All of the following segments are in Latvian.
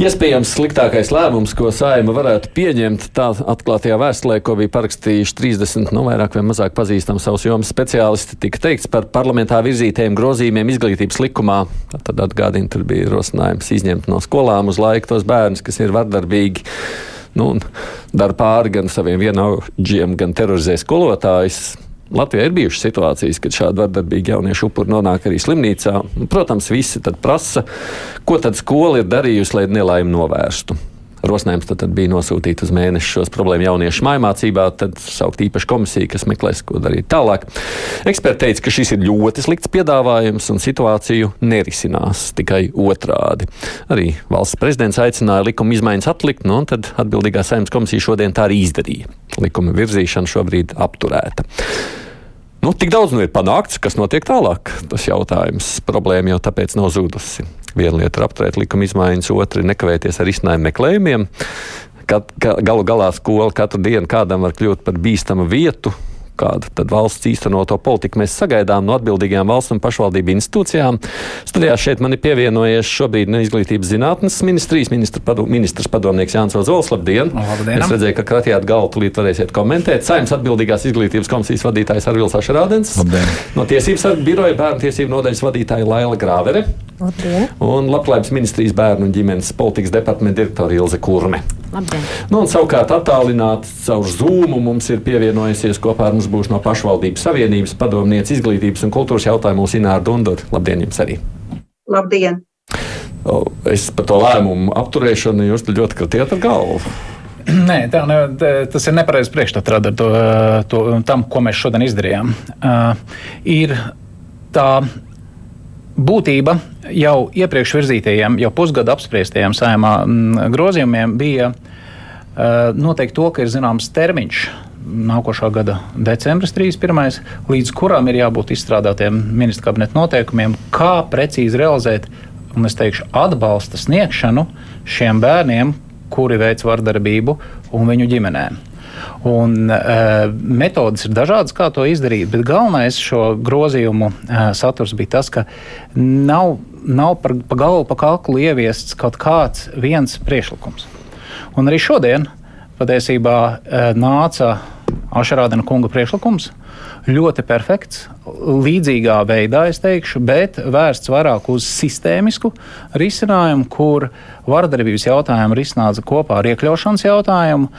Iespējams, sliktākais lēmums, ko Sāima varētu pieņemt, tā atklātajā vēstulē, ko bija parakstījuši 30 no nu, vairāk vai mazāk pazīstami savus jomas speciālisti, tika teikts par parlamentā virzītajiem grozījumiem izglītības likumā. Tad atgādina, tur bija rosinājums izņemt no skolām uz laiku tos bērnus, kas ir vardarbīgi. Nu, dara pāri gan saviem vienaudžiem, gan terorizē skolotājus. Latvijā ir bijušas situācijas, kad šādi vardarbīgi jaunieši upuri nonāk arī slimnīcā. Protams, visi prasa, ko tad skola ir darījusi, lai nelaimi novērstu. Rosinājums tad, tad bija nosūtīt uz mēnešu šos problēmu jauniešu mājmācībā, tad saukt īpašu komisiju, kas meklēs, ko darīt tālāk. Eksperti teica, ka šis ir ļoti slikts piedāvājums un situāciju nerisinās tikai otrādi. Arī valsts prezidents aicināja likuma izmaiņas atlikt, nu, un tad atbildīgā saimnes komisija šodien tā arī izdarīja. Likuma virzīšana šobrīd apturēta. Nu, tik daudz nu ir panākts, kas notiek tālāk. Tas jautājums, problēma jau tāpēc nav zudusi. Viena lieta ir apturēt likuma izmaiņas, otra ir nekavēties ar izcinājumu meklējumiem. Kad, ka, galu galā skola katru dienu kādam var kļūt par bīstamu vietu, kādu tad valsts īstenoto politiku mēs sagaidām no atbildīgajām valsts un pašvaldību institūcijām. Studijā šeit man ir pievienojies šobrīd no izglītības zinātnes ministrijas ministra padu, ministrs padomnieks Jānis Ozols. Labdien! Labdien! Es redzēju, ka kratījāt galvu, tūlīt varēsiet komentēt. Saimnes atbildīgās izglītības komisijas vadītājs Arvils Ašerādens. Labdien! No tiesības biroja bērnu tiesību nodaļas vadītāja Laila Grāvere. Labdien. Un Labklājības ministrijas bērnu un ģimenes politikas departamenta direktora Ilze Kurme. Labdien. Nu, un savukārt attālināti caur Zoom mums ir pievienojusies kopā ar mums būs no pašvaldības savienības padomniece izglītības un kultūras jautājumos Ināra Dundura. Labdien jums arī! Labdien! Es par to lēmumu apturēšanu jūs ļoti kratiet ar galvu. Nē, tā, ne, tas ir nepareizs priekšstats ar to, to, tam, ko mēs šodien izdarījām. Uh, ir tā būtība jau iepriekš virzītajiem, jau pusgadu apspriestajiem saimā grozījumiem bija uh, noteikti to, ka ir zināms termiņš. Nākošā gada decembris 31. līdz kuram ir jābūt izstrādātiem ministra kabineta noteikumiem, kā precīzi realizēt, un es teikšu, atbalsta sniegšanu šiem bērniem, kuri veic vardarbību un viņu ģimenēm. Un, uh, metodas ir dažādas, kā to izdarīt, bet galvenais šo grozījumu uh, saturs bija tas, ka nav, nav par, pa galvu, pa kaklu ieviests kaut kāds viens priekšlikums. Un arī šodien patiesībā uh, nāca Ašarādena kunga priekšlikums, ļoti perfekts, līdzīgā veidā, es teikšu, bet vērsts vairāk uz sistēmisku risinājumu, kur vardarbības jautājumu risināts kopā ar iekļaušanas jautājumu.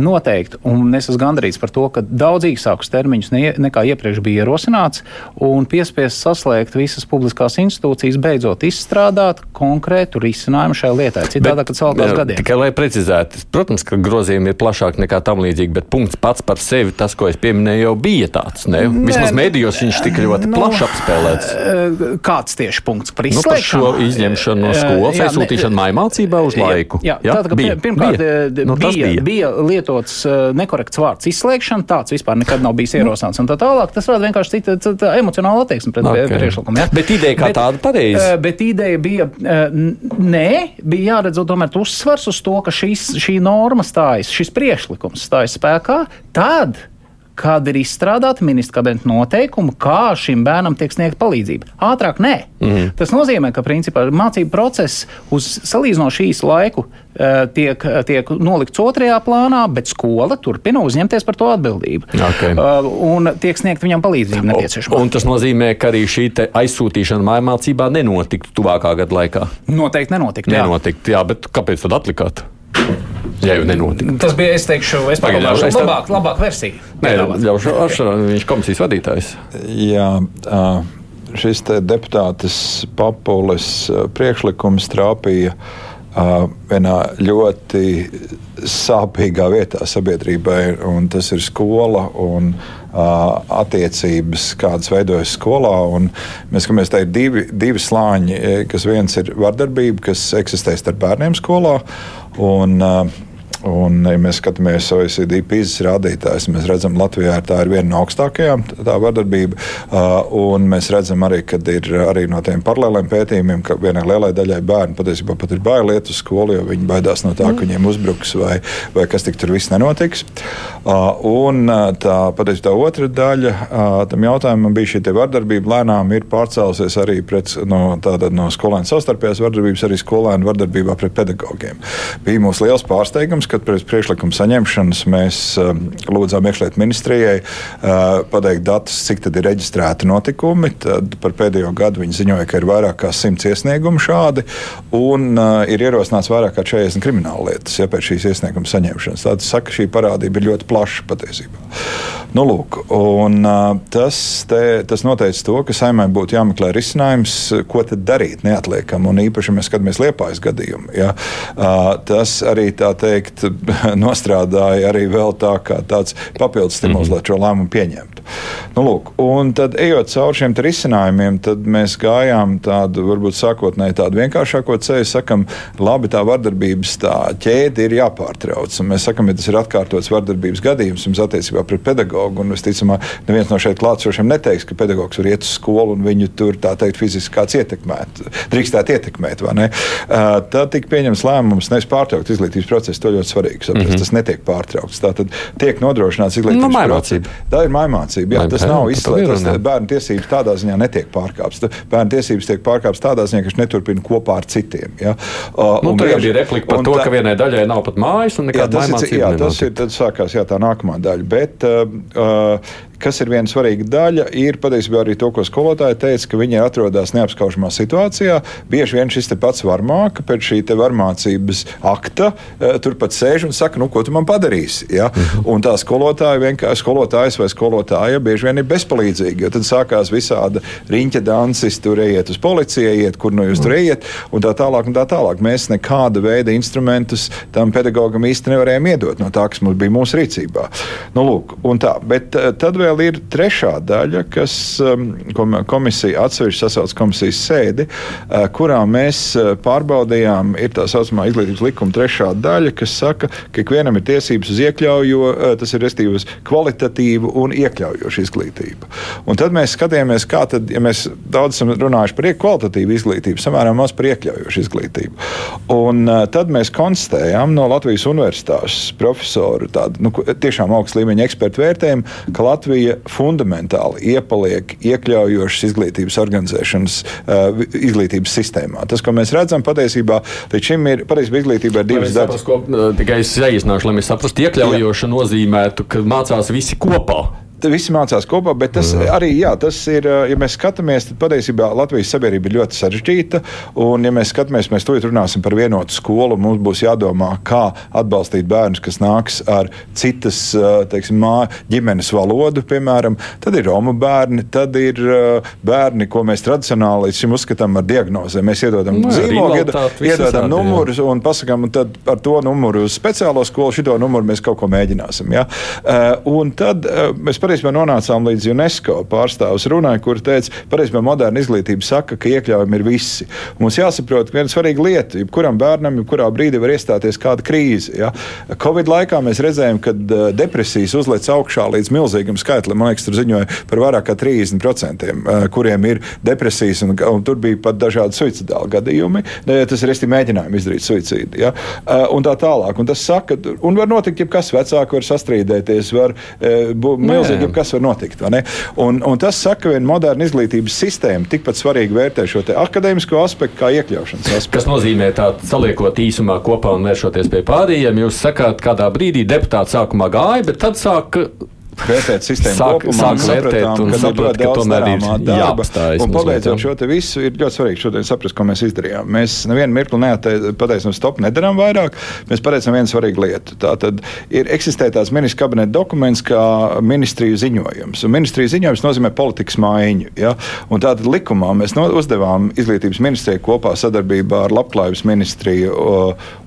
Noteikti, un es esmu gandarīts par to, ka daudz īsākus termiņus ne, nekā iepriekš bija ierosināts, un piespiests saslēgt visas publiskās institūcijas, beidzot izstrādāt konkrētu risinājumu šai lietai. Citādi, kad salkās gadiem. Tikai lai precizētu, protams, ka grozījumi ir plašāki nekā tam līdzīgi, bet punkts pats par sevi, tas, ko es pieminēju, jau bija tāds. Ne? Vismaz mēdījos viņš tika ļoti nu, plaši apspēlēts. Eh, kāds tieši punkts par izslēgšanu? Nu, par šo izņemšanu no eh, skolas, aizsūtīšanu mājmācībā uz laiku. Jā, jā, jā tātad, bija, pirmkārt, bija, eh, nu, bija, bija. bija lietots nekorekts vārds izslēgšana, tāds vispār nekad nav bijis ierosināts. Un tā tālāk tas rada vienkārši cita, cita emocionāla attieksme pret okay. priekšlikumu. Bet ideja kā bet, tāda pareiza. Bet ideja bija, nē, bija jāredz tomēr uzsvars uz to, ka šīs, šī norma stājas, šis priekšlikums stājas spēkā tad, kad ir izstrādāta ministra kabineta noteikuma, kā šim bērnam tiek sniegta palīdzība. Ātrāk nē. Mm. Tas nozīmē, ka principā mācību process uz salīdzinoši īsu laiku uh, tiek, tiek nolikts otrajā plānā, bet skola turpina uzņemties par to atbildību. Okay. Uh, un tiek sniegta viņam palīdzība nepieciešama. Un tas nozīmē, ka arī šī aizsūtīšana mājmācībā nenotiktu tuvākā gada laikā. Noteikti nenotiktu. Jā, jā bet kāpēc tad atlikāt? Ja jau nenotika. Tas bija, es teikšu, es pagaidāšu, es labāk, tā... labāk versiju. Nē, ļaušu Ašara, viņš komisijas vadītājs. Jā, šis te deputātes Papules priekšlikums trāpīja vienā ļoti sāpīgā vietā sabiedrībai, un tas ir skola un attiecības, kādas veidojas skolā. Mēs skatāmies, ka ir divi, divi slāņi, kas viens ir vardarbība, kas eksistē starp bērniem skolā. Un, uh, Un, ja mēs skatāmies OECD pīzes rādītājus, mēs redzam, ka Latvijā tā ir viena no augstākajām tā vardarbība. Un mēs redzam arī, ka ir arī no tiem paralēliem pētījumiem, ka vienai lielai daļai bērnu patiesībā pat ir bail iet uz skolu, jo viņi baidās no tā, ka viņiem uzbruks vai, vai kas tik tur viss nenotiks. Un tā patiesībā tā otra daļa tam jautājumam bija šī vardarbība lēnām ir pārcēlusies arī pret, no, tātad, no skolēnu savstarpējās vardarbības, arī skolēnu vardarbībā pret pedagogiem. Bija mums liels pārsteigums kad pēc priekšlikuma saņemšanas mēs um, lūdzām iekšlietu ministrijai uh, pateikt datus, cik tad ir reģistrēti notikumi. Tad par pēdējo gadu viņi ziņoja, ka ir vairāk kā simts iesniegumu šādi, un uh, ir ierosināts vairāk kā 40 krimināla lietas ja, pēc šīs iesnieguma saņemšanas. Tātad saka, šī parādība ir ļoti plaša patiesībā. Nu, lūk, un, uh, tas, te, tas noteica to, ka saimai būtu jāmeklē risinājums, ko tad darīt neatliekam, un īpaši mēs skatāmies Liepājas gadījumu. Ja, tas arī tā teikt teikt, nostrādāja arī tā tāds papildus stimuls, mm -hmm. lai šo lēmumu pieņemtu. Nu, lūk, un tad, ejot cauri šiem risinājumiem, tad mēs gājām tādu, varbūt sākotnēji tādu vienkāršāko ceļu, sakam, labi, tā vardarbības tā ķēde ir jāpārtrauc. Un mēs sakam, ja tas ir atkārtots vardarbības gadījums jums attiecībā pret pedagogu, un visticamāk, neviens no šeit klātsošiem neteiks, ka pedagogs var iet uz skolu un viņu tur, tā teikt, fiziski kāds ietekmēt, drīkstēt ietekmēt, vai ne? Uh, tad tika pieņems lēmums nevis pārtraukt izglītības procesu, to ļoti svarīgi saprast. Mm -hmm. Tas netiek pārtraukts. Tā tad tiek nodrošināts izglītības nu, process. Tā ir maimācība. Jā, tas nav izslēgts. Bērnu tiesības tādā ziņā netiek pārkāptas. Bērnu tiesības tiek pārkāptas tādā ziņā, ka viņš neturpina kopā ar citiem. Ja? Uh, nu, tur bija replika par to, tā, ka vienai daļai nav pat mājas un nekāda maimācība. Jā, tas ir, tad sākās jā, tā nākamā daļa. Bet, uh, uh, kas ir viena svarīga daļa, ir patiesībā arī to, ko skolotāji teica, ka viņi atrodas neapskaužamā situācijā. Bieži vien šis pats varmāka pēc šī varmācības akta e, turpat sēž un saka, nu, ko tu man padarīsi. Ja? Mhm. Un tā skolotāja vienkārši skolotājs vai skolotāja bieži vien ir bezpalīdzīga. Tad sākās visāda riņķa dansis, tur ejiet uz policiju, ejiet, kur no nu jūs tur mhm. ejiet, un tā tālāk. Un tā tālāk. Mēs nekāda veida instrumentus tam pedagogam īsti nevarējām iedot no tā, kas mums bija mūsu rīcībā. Nu, lūk, tā, bet e, tad vēl vēl ir trešā daļa, kas um, komisija atsevišķi sasauc komisijas sēdi, uh, kurā mēs uh, pārbaudījām, ir tā saucamā izglītības likuma trešā daļa, kas saka, ka ikvienam ir tiesības uz iekļaujo, uh, tas ir restīvi uz kvalitatīvu un iekļaujošu izglītību. Un tad mēs skatījāmies, kā tad, ja mēs daudz esam runājuši par kvalitatīvu izglītību, samērā maz par iekļaujošu izglītību. Un tad mēs konstatējām no Latvijas universitātes profesoru tādu nu, tiešām augstu līmeņa ekspertu vērtējumu, ka Latvija Latvija fundamentāli iepaliek iekļaujošas izglītības organizēšanas uh, izglītības sistēmā. Tas, ko mēs redzam, patiesībā līdz šim ir patiesībā izglītība ir divas daļas. Tikai es saīsināšu, lai mēs saprastu, iekļaujoša nozīmētu, ka mācās visi kopā visi mācās kopā, bet tas jā. arī, jā, tas ir, ja mēs skatāmies, tad patiesībā Latvijas sabiedrība ir ļoti sarežģīta. Un, ja mēs skatāmies, mēs tūlīt runāsim par vienotu skolu, mums būs jādomā, kā atbalstīt bērnus, kas nāks ar citas, teiksim, mā, ģimenes valodu, piemēram. Tad ir Romu bērni, tad ir bērni, ko mēs tradicionāli līdz šim uzskatām ar diagnozēm. Mēs iedodam no, nu zīmogu, iedodam numurus un pasakām, un tad ar to numuru uz speciālo skolu, šito numuru mēs kaut ko mēģināsim. Ja? Un tad mēs patiesībā nonācām līdz UNESCO pārstāvs runai, kur teica, ka moderna izglītība saka, ka iekļaujami ir visi. Mums jāsaprot, ka viena svarīga lieta, jebkuram bērnam, jebkurā brīdī var iestāties kāda krīze. Ja? Covid laikā mēs redzējām, ka depresijas uzlec augšā līdz milzīgam skaitlim. Man liekas, tur ziņoja par vairāk kā 30%, uh, kuriem ir depresijas, un, un tur bija pat dažādi suicidāli gadījumi. Tas ir arī mēģinājumi izdarīt suicīdu. Ja? Uh, un tā tālāk. Un tas saka, un var notikt jebkas, vecāki var sastrīdēties, var būt milzīgi jebkas var notikt. Un, un tas saka, ka viena moderna izglītības sistēma tikpat svarīgi vērtē šo akadēmisko aspektu kā iekļaušanas aspektu. Kas nozīmē tā, saliekot īsumā kopā un vēršoties pie pārējiem, jūs sakāt, kādā brīdī deputāti sākumā gāja, bet tad sāk vērtēt sistēmu sāk, kopumā. Sāk vērtēt un saprast, ka tomēr ir jāapstājas. Un pabeidzot šo te visu, ir ļoti svarīgi šodien saprast, ko mēs izdarījām. Mēs nevienu mirkli nepateicam stop, nedaram vairāk. Mēs pateicam vienu svarīgu lietu. Tā tad ir eksistē tās ministra kabineta dokuments kā ministriju ziņojums. Un ministriju ziņojums nozīmē politikas mājiņu. Ja? Un tātad likumā mēs no, uzdevām izglītības ministriju kopā sadarbībā ar labklājības ministriju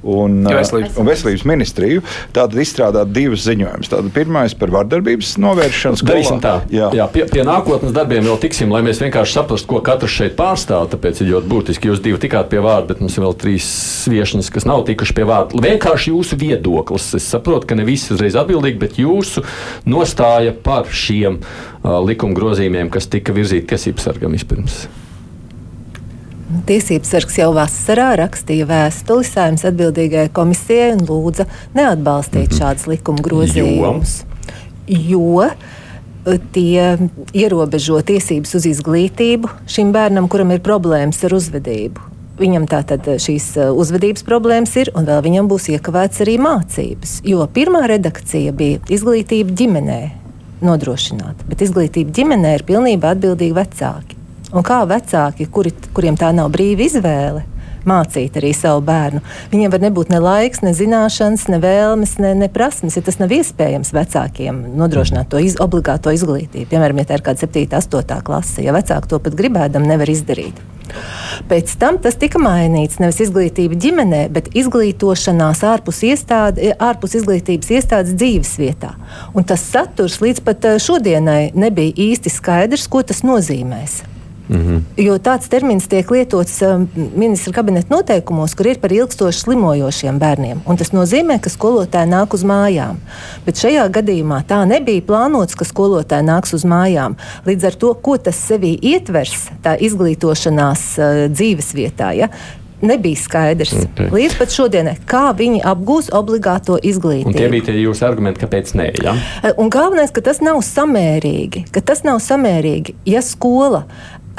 un, veselības. un veselības ministriju tātad izstrādāt divus ziņojumus. Tātad pirmais par vardarbības vardarbības novēršana. Darīsim tā. Jā. Jā, pie, pie nākotnes darbiem vēl tiksim, lai mēs vienkārši saprastu, ko katrs šeit pārstāv. Tāpēc ir ļoti būtiski. Jūs divi tikāt pie vārda, bet mums ir vēl trīs viešņas, kas nav tikuši pie vārda. Vienkārši jūsu viedoklis. Es saprotu, ka ne visi uzreiz atbildīgi, bet jūsu nostāja par šiem uh, likuma grozījumiem, kas tika virzīti tiesību sargam vispirms. Tiesības sargs jau vasarā rakstīja vēstuli saimnes atbildīgajai komisijai un lūdza neatbalstīt mm -hmm. šādus likuma grozījumus. Jo e, tie ierobežo tiesības uz izglītību šim bērnam, kuram ir problēmas ar uzvedību. Viņam tātad šīs e, uzvedības problēmas ir, un vēl viņam būs iekavēts arī mācības. Jo pirmā redakcija bija izglītība ģimenē nodrošināta, bet izglītība ģimenē ir pilnībā atbildīgi vecāki. Un kā vecāki, kuri, kuriem tā nav brīva izvēle, mācīt arī savu bērnu. Viņiem var nebūt ne laiks, ne zināšanas, ne vēlmes, ne, ne prasmes, ja tas nav iespējams vecākiem nodrošināt to iz, obligāto izglītību. Piemēram, ja tā ir kāda 7, 8 klase, ja vecāki to pat gribēdam, nevar izdarīt. Pēc tam tas tika mainīts. Nevis izglītība ģimenē, bet izglītošanās ārpus, iestāde, ārpus izglītības iestādes dzīves vietā. Un tas saturs līdz pat eh, šodienai nebija īsti skaidrs, ko tas nozīmēs. -hmm. Jo tāds termins tiek lietots um, ministra kabineta noteikumos, kur ir par ilgstoši slimojošiem bērniem. Tas nozīmē, ka skolotāji nāk uz mājām. Bet šajā gadījumā tā nebija plānots, ka skolotāji nāks uz mājām. Līdz ar to, ko tas sevī ietvers, tā izglītošanās uh, dzīves vietā. Ja? nebija skaidrs. Okay. Līdz pat šodienai, kā viņi apgūs obligāto izglītību. Un tie bija tie jūsu argumenti, kāpēc nē. Ja? Un galvenais, ka tas nav samērīgi. Tas nav samērīgi, ja skola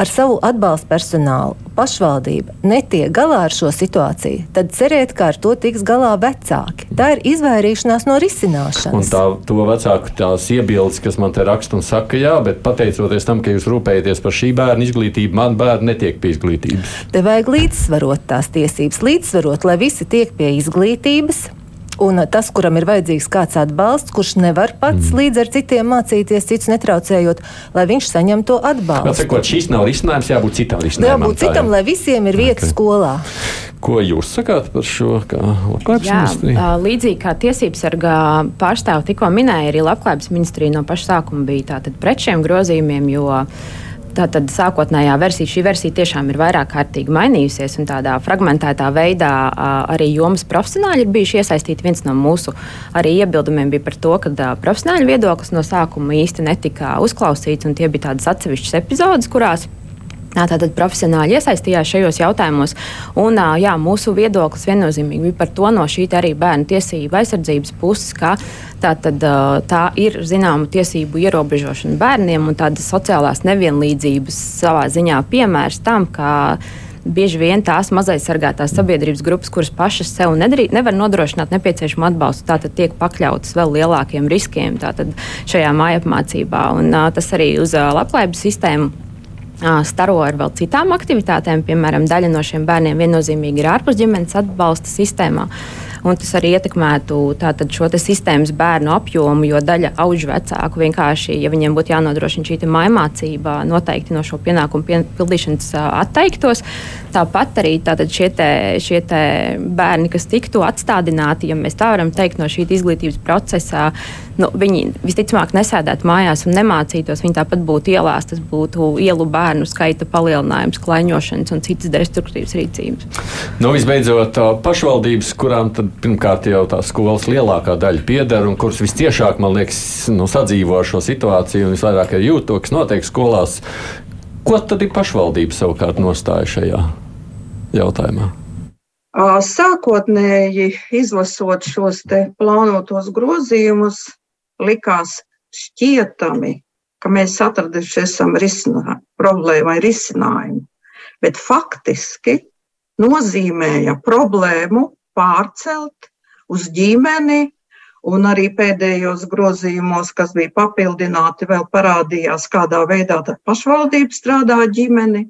ar savu atbalstu personālu, pašvaldība netiek galā ar šo situāciju, tad cerēt, ka ar to tiks galā vecāki. Tā ir izvairīšanās no risināšanas. Un tā, to vecāku tās iebildes, kas man te raksta un saka, jā, bet pateicoties tam, ka jūs rūpējaties par šī bērna izglītību, man bērni netiek pie izglītības. Te vajag līdzsvarot tās tiesības, līdzsvarot, lai visi tiek pie izglītības Un tas, kuram ir vajadzīgs kāds atbalsts, kurš nevar pats mm. līdz ar citiem mācīties, cits netraucējot, lai viņš saņem to atbalstu. Bet, sakot, šis nav risinājums, jābūt citam risinājumam. Jābūt citam, jā. lai visiem ir vieta okay. skolā. Ko jūs sakāt par šo labklājības ministriju? Līdzīgi kā tiesības sargā pārstāv tikko minēja, arī labklājības ministrija no paša sākuma bija pret šiem grozījumiem, jo Tātad sākotnējā versija, šī versija tiešām ir vairāk kārtīgi mainījusies, un tādā fragmentētā veidā arī jomas profesionāļi ir bijuši iesaistīti. Viens no mūsu arī iebildumiem bija par to, ka profesionāļu viedoklis no sākuma īsti netika uzklausīts, un tie bija tādas atsevišķas epizodes, kurās Tātad profesionāļi iesaistījās šajos jautājumos. Un, jā, mūsu viedoklis viennozīmīgi bija par to no šī arī bērnu tiesību aizsardzības puses, ka tā, tad, tā ir zināma tiesību ierobežošana bērniem un tādas sociālās nevienlīdzības savā ziņā piemērs tam, ka bieži vien tās mazaizsargātās sabiedrības grupas, kuras pašas sev nedarī, nevar nodrošināt nepieciešamu atbalstu, tātad tiek pakļautas vēl lielākiem riskiem šajā mājapmācībā. Un, tas arī uz labklājības sistēmu staro ar vēl citām aktivitātēm. Piemēram, daļa no šiem bērniem viennozīmīgi ir ārpus ģimenes atbalsta sistēmā un tas arī ietekmētu tātad, šo sistēmas bērnu apjomu, jo daļa auģu vecāku vienkārši, ja viņiem būtu jānodrošina šī mājmācība, noteikti no šo pienākumu pildīšanas atteiktos. Tāpat arī tātad, šie, te, šie te bērni, kas tiktu atstādināti, ja mēs tā varam teikt, no šī izglītības procesā, nu, viņi visticamāk nesēdētu mājās un nemācītos. Viņi tāpat būtu ielās, tas būtu ielu bērnu skaita palielinājums, klaiņošanas un citas destruktīvas rīcības. Nu, visbeidzot, pašvaldības, kurām tad pirmkārt jau tā skolas lielākā daļa pieder un kuras visciešāk, man liekas, nu, sadzīvo šo situāciju un visvairāk arī jūt to, kas notiek skolās. Ko tad ir pašvaldība savukārt nostāja šajā jautājumā? Sākotnēji izlasot šos plānotos grozījumus, likās šķietami, ka mēs atraduši esam risinā, problēmu vai risinājumu, bet faktiski nozīmēja problēmu pārcelt uz ģimeni, un arī pēdējos grozījumos, kas bija papildināti, vēl parādījās, kādā veidā pašvaldība strādā ģimeni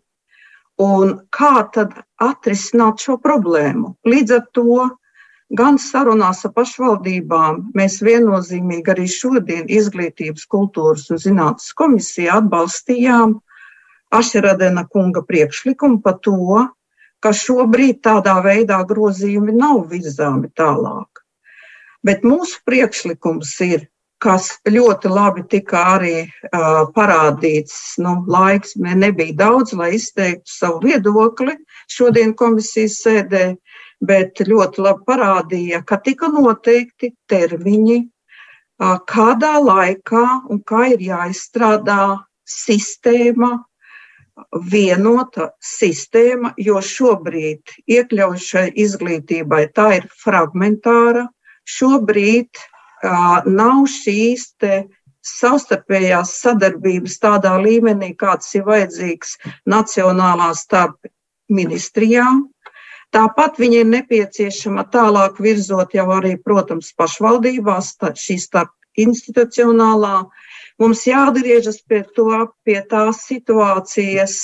un kā tad atrisināt šo problēmu. Līdz ar to gan sarunās ar pašvaldībām mēs viennozīmīgi arī šodien Izglītības, kultūras un zinātnes komisijā atbalstījām Ašeradena kunga priekšlikumu par to, ka šobrīd tādā veidā grozījumi nav virzāmi tālāk. Bet mūsu priekšlikums ir, kas ļoti labi tika arī uh, parādīts. Nu, laiks nebija daudz, lai izteiktu savu viedokli šodien komisijas sēdē, bet ļoti labi parādīja, ka tika noteikti termiņi, uh, kādā laikā un kā ir jāizstrādā sistēma, vienota sistēma, jo šobrīd iekļaušai izglītībai tā ir fragmentāra. Šobrīd nav šīs savstarpējās sadarbības tādā līmenī, kāds ir vajadzīgs nacionālā starp ministrijām. Tāpat viņa ir nepieciešama tālāk virzot jau arī, protams, pašvaldībās, šī starp institucionālā. Mums jāatgriežas pie, to, pie tās situācijas,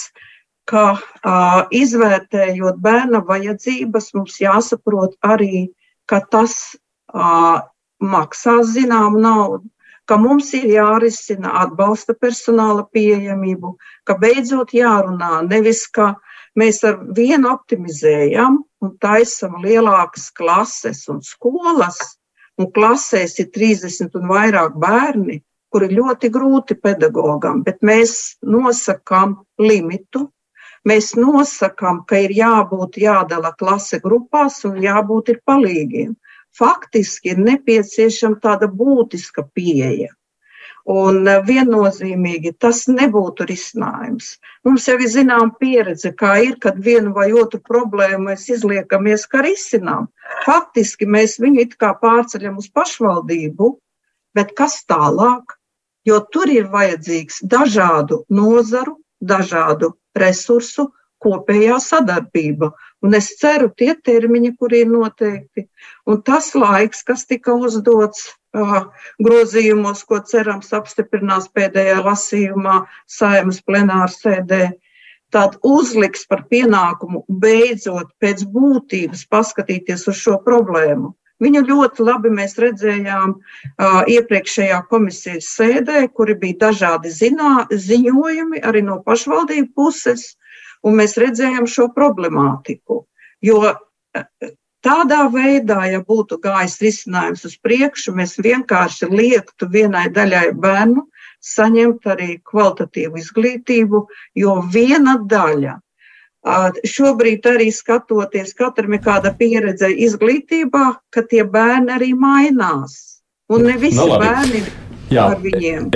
ka uh, izvērtējot bērna vajadzības, mums jāsaprot arī, ka tas uh, maksās zināmu naudu, ka mums ir jārisina atbalsta personāla pieejamību, ka beidzot jārunā nevis, ka mēs ar vienu optimizējam un taisam lielākas klases un skolas, un klasēs ir 30 un vairāk bērni, kuri ļoti grūti pedagogam, bet mēs nosakām limitu, mēs nosakām, ka ir jābūt jādala klase grupās un jābūt ir palīgiem faktiski ir nepieciešama tāda būtiska pieeja. Un eh, viennozīmīgi tas nebūtu risinājums. Mums jau ir zināma pieredze, kā ir, kad vienu vai otru problēmu mēs izliekamies, kā risinām. Faktiski mēs viņu it kā pārceļam uz pašvaldību, bet kas tālāk? Jo tur ir vajadzīgs dažādu nozaru, dažādu resursu kopējā sadarbība. Un es ceru, tie termiņi, kuri ir noteikti, un tas laiks, kas tika uzdots uh, grozījumos, ko cerams apstiprinās pēdējā lasījumā saimas plenāra sēdē, tad uzliks par pienākumu beidzot pēc būtības paskatīties uz šo problēmu. Viņu ļoti labi mēs redzējām uh, iepriekšējā komisijas sēdē, kuri bija dažādi zinā, ziņojumi arī no pašvaldību puses, un mēs redzējām šo problemātiku. Jo tādā veidā, ja būtu gājis risinājums uz priekšu, mēs vienkārši liektu vienai daļai bērnu saņemt arī kvalitatīvu izglītību, jo viena daļa. Šobrīd arī skatoties, katram ir kāda pieredze izglītībā, ka tie bērni arī mainās. Un ne visi no, nu, bērni Jā,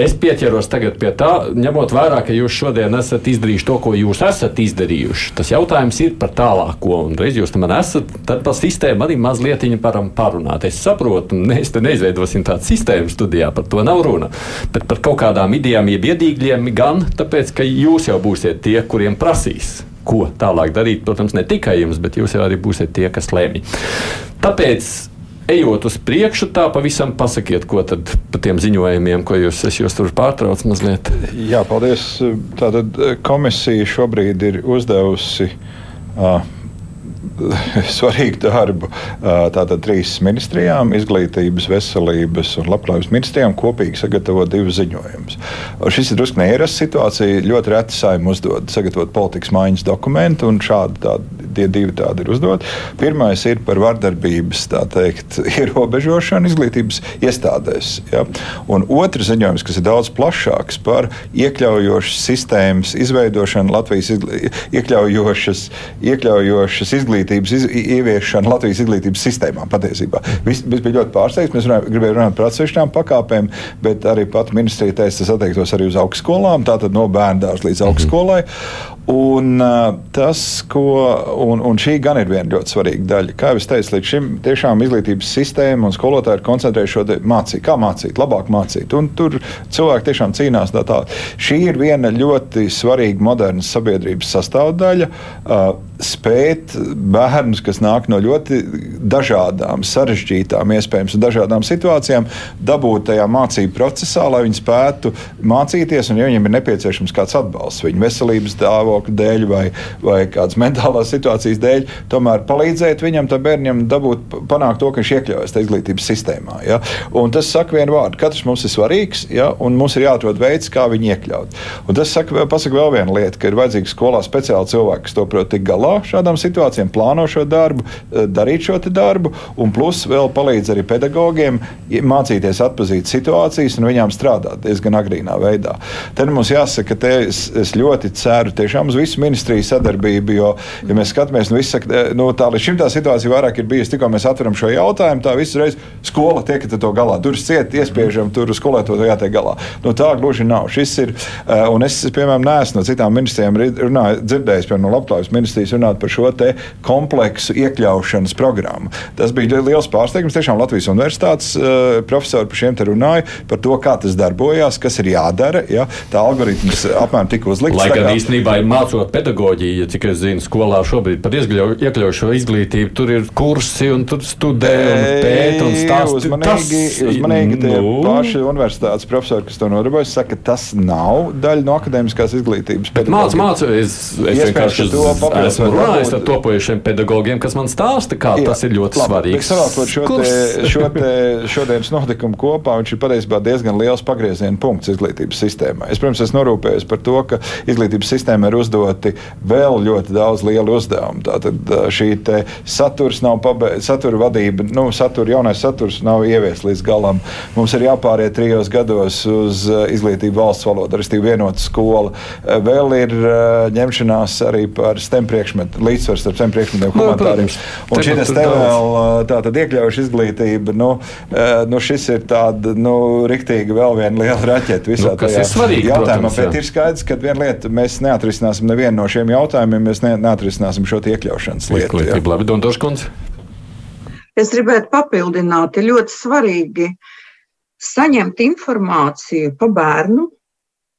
es pieķeros tagad pie tā, ņemot vērā, ka jūs šodien esat izdarījuši to, ko jūs esat izdarījuši. Tas jautājums ir par tālāko, un reiz jūs man esat, tad par sistēmu arī mazliet varam parunāt. Es saprotu, mēs te neizveidosim tādu sistēmu studijā, par to nav runa. Bet par kaut kādām idejām, jeb iedīgļiem gan, tāpēc, ka jūs jau būsiet tie, kuriem prasīs ko tālāk darīt. Protams, ne tikai jums, bet jūs arī būsiet tie, kas lemj. Tāpēc ejot uz priekšu, tā pavisam pasakiet, ko tad par tiem ziņojumiem, ko jūs, jūs tur pārtraucat mazliet. Jā, paldies. Tātad komisija šobrīd ir uzdevusi. Uh, svarīgu darbu tātad trīs ministrijām - izglītības, veselības un labklājības ministrijām kopīgi sagatavot divus ziņojumus. Šis ir drusku neierasta situācija. Ļoti reti saimē uzdod sagatavot politikas maiņas dokumentu, un šādi tādi, tie divi tādi ir uzdot. Pirmais ir par vardarbības teikt, ierobežošanu izglītības iestādēs. Ja? Un otrs ziņojums, kas ir daudz plašāks par iekļaujošas sistēmas izveidošanu Latvijas izglī... iekļaujošas, iekļaujošas izglītības izglītības iz, ieviešanu Latvijas izglītības sistēmā. Patiesībā viss bija ļoti pārsteigts. Mēs runājam, gribējām runāt par atsevišķām pakāpēm, bet arī pati ministrija teica, tas attiektos arī uz augstskolām, tātad no bērndārs līdz augstskolai. Un, tas, ko, un, un šī gan ir viena ļoti svarīga daļa. Kā jau es teicu, līdz šim tiešām izglītības sistēma un skolotāji ir koncentrējušies mācīt, kā mācīt, labāk mācīt. Un tur cilvēki tiešām cīnās. Tā, tā. Šī ir viena ļoti svarīga modernas sabiedrības sastāvdaļa. Uh, spēt bērnus, kas nāk no ļoti dažādām, sarežģītām, iespējams, dažādām situācijām, dabūt tajā mācību procesā, lai viņi spētu mācīties, un ja viņiem ir nepieciešams kāds atbalsts viņu veselības stāvokļa dēļ vai, vai kādas mentālās situācijas dēļ, tomēr palīdzēt viņam, tam bērnam, dabūt, panākt to, ka viņš iekļaujas izglītības sistēmā. Ja? Un tas saka vienu vārdu, katrs mums ir svarīgs, ja? un mums ir jāatrod veids, kā viņu iekļaut. Un tas saka, pasaka vēl vienu lietu, ka ir vajadzīgs skolā speciāli cilvēki, kas to prot tik galā šādām situācijām, plāno šo darbu, darīt šo darbu, un plus vēl palīdz arī pedagogiem mācīties atpazīt situācijas un viņām strādāt diezgan agrīnā veidā. Tad mums jāsaka, ka es, es ļoti ceru tiešām uz visu ministriju sadarbību, jo, ja mēs skatāmies, nu, saka, nu tā līdz šim tā situācija vairāk ir bijusi, tikko mēs atveram šo jautājumu, tā visu reizi skola tiek to galā. Durvis ciet, iespiežam, tur skolētāju jātiek galā. Nu, tā gluži nav. Šis ir, uh, un es, piemēram, neesmu no citām ministrijām runāju, dzirdējis, piemēram, no Labklājības ministrijas runāt par šo kompleksu iekļaušanas programmu. Tas bija liels pārsteigums. Tiešām Latvijas universitātes uh, profesori par šiem te runāja par to, kā tas darbojās, kas ir jādara. Ja? Tā algoritms apmēram tika uzlikts. Lai gan īstenībā mācot pedagoģiju, ja cik es zinu, skolā šobrīd par iekļaujošo izglītību, tur ir kursi un tur studē un pēta un stāsta. Uzmanīgi, tas, uzmanīgi tie nu. paši universitātes profesori, kas to nodarbojas, saka, tas nav daļa no akadēmiskās izglītības. Mācu, mācu, es, es vienkārši to esmu runājis ar topojušiem pedagogiem, kas man stāsta, kā Jā, tas ir ļoti labi, svarīgi. Savākot šo, te, šo te šodienas notikumu kopā, viņš ir patiesībā diezgan liels pagrieziena punkts izglītības sistēmā. Es, protams, esmu norūpējies par to, ka izglītības sistēmā ir uzdoti vēl ļoti daudz lielu uzdevumu. Tātad šī saturs nav pabeigts, satura vadība, nu, satura, jaunais saturs nav ieviests līdz galam. Mums ir jāpāriet trijos gados uz izglītību valsts valodā, respektīvi vienota skola. Vēl ir ņemšanās arī par STEM priekšmetu, līdzsvars starp STEM priekšmetiem un humanitāriem. Un šī te vēl tātad iekļaujuša izglītība, nu, nu šis ir tāda, nu, riktīgi vēl viena liela raķeta visā nu, tajā jautājumā. Protams, bet ir skaidrs, ka viena lieta, mēs neatrisināsim nevienu no šiem jautājumiem, mēs ne, neatrisināsim šo iekļaušanas lietu. Labi, Dondoškundze. Es gribētu papildināt, ir ļoti svarīgi saņemt informāciju par bērnu,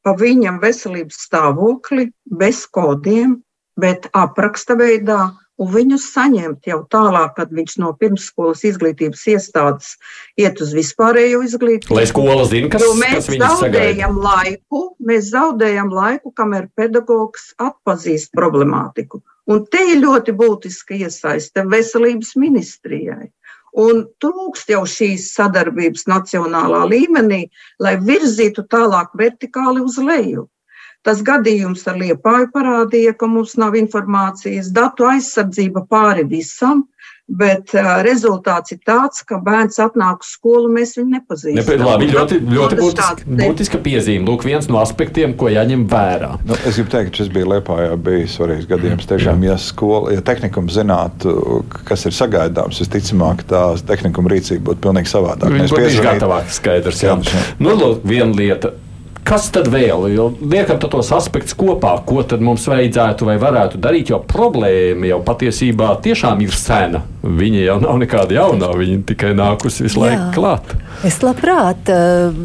par viņam veselības stāvokli, bez kodiem, bet apraksta veidā, un viņus saņemt jau tālāk, kad viņš no pirmsskolas izglītības iestādes iet uz vispārējo izglītību. Lai skola zina, kas, jo mēs kas zaudējam sagaida. laiku, mēs zaudējam laiku, kamēr pedagogs atpazīst problemātiku. Un te ir ļoti būtiska iesaiste veselības ministrijai. Un trūkst jau šīs sadarbības nacionālā līmenī, lai virzītu tālāk vertikāli uz leju. Tas gadījums ar Liepāju parādīja, ka mums nav informācijas, datu aizsardzība pāri visam, bet rezultāts ir tāds, ka bērns atnāk uz skolu, mēs viņu nepazīstam. Ne, labi, ļoti ļoti būtiska, būtiska piezīme. Lūk, viens no aspektiem, ko jāņem vērā. Nu, es gribu teikt, ka šis bija Liepājā bija svarīgs gadījums. Tiešām, ja skola, ja tehnikums zinātu, kas ir sagaidāms, visticamāk, tā tehnikuma rīcība būtu pilnīgi savādāka. Viņi būtu gatavāki skaidrs. Jā. Jā. Nu, lūk, viena lieta Kas tad vēl? Jo liekam tos aspektus kopā, ko tad mums vajadzētu vai varētu darīt, jo problēma jau patiesībā tiešām ir sena. Viņa jau nav nekāda jaunā, viņa tikai nākusi visu laiku klāt. Es labprāt, eh,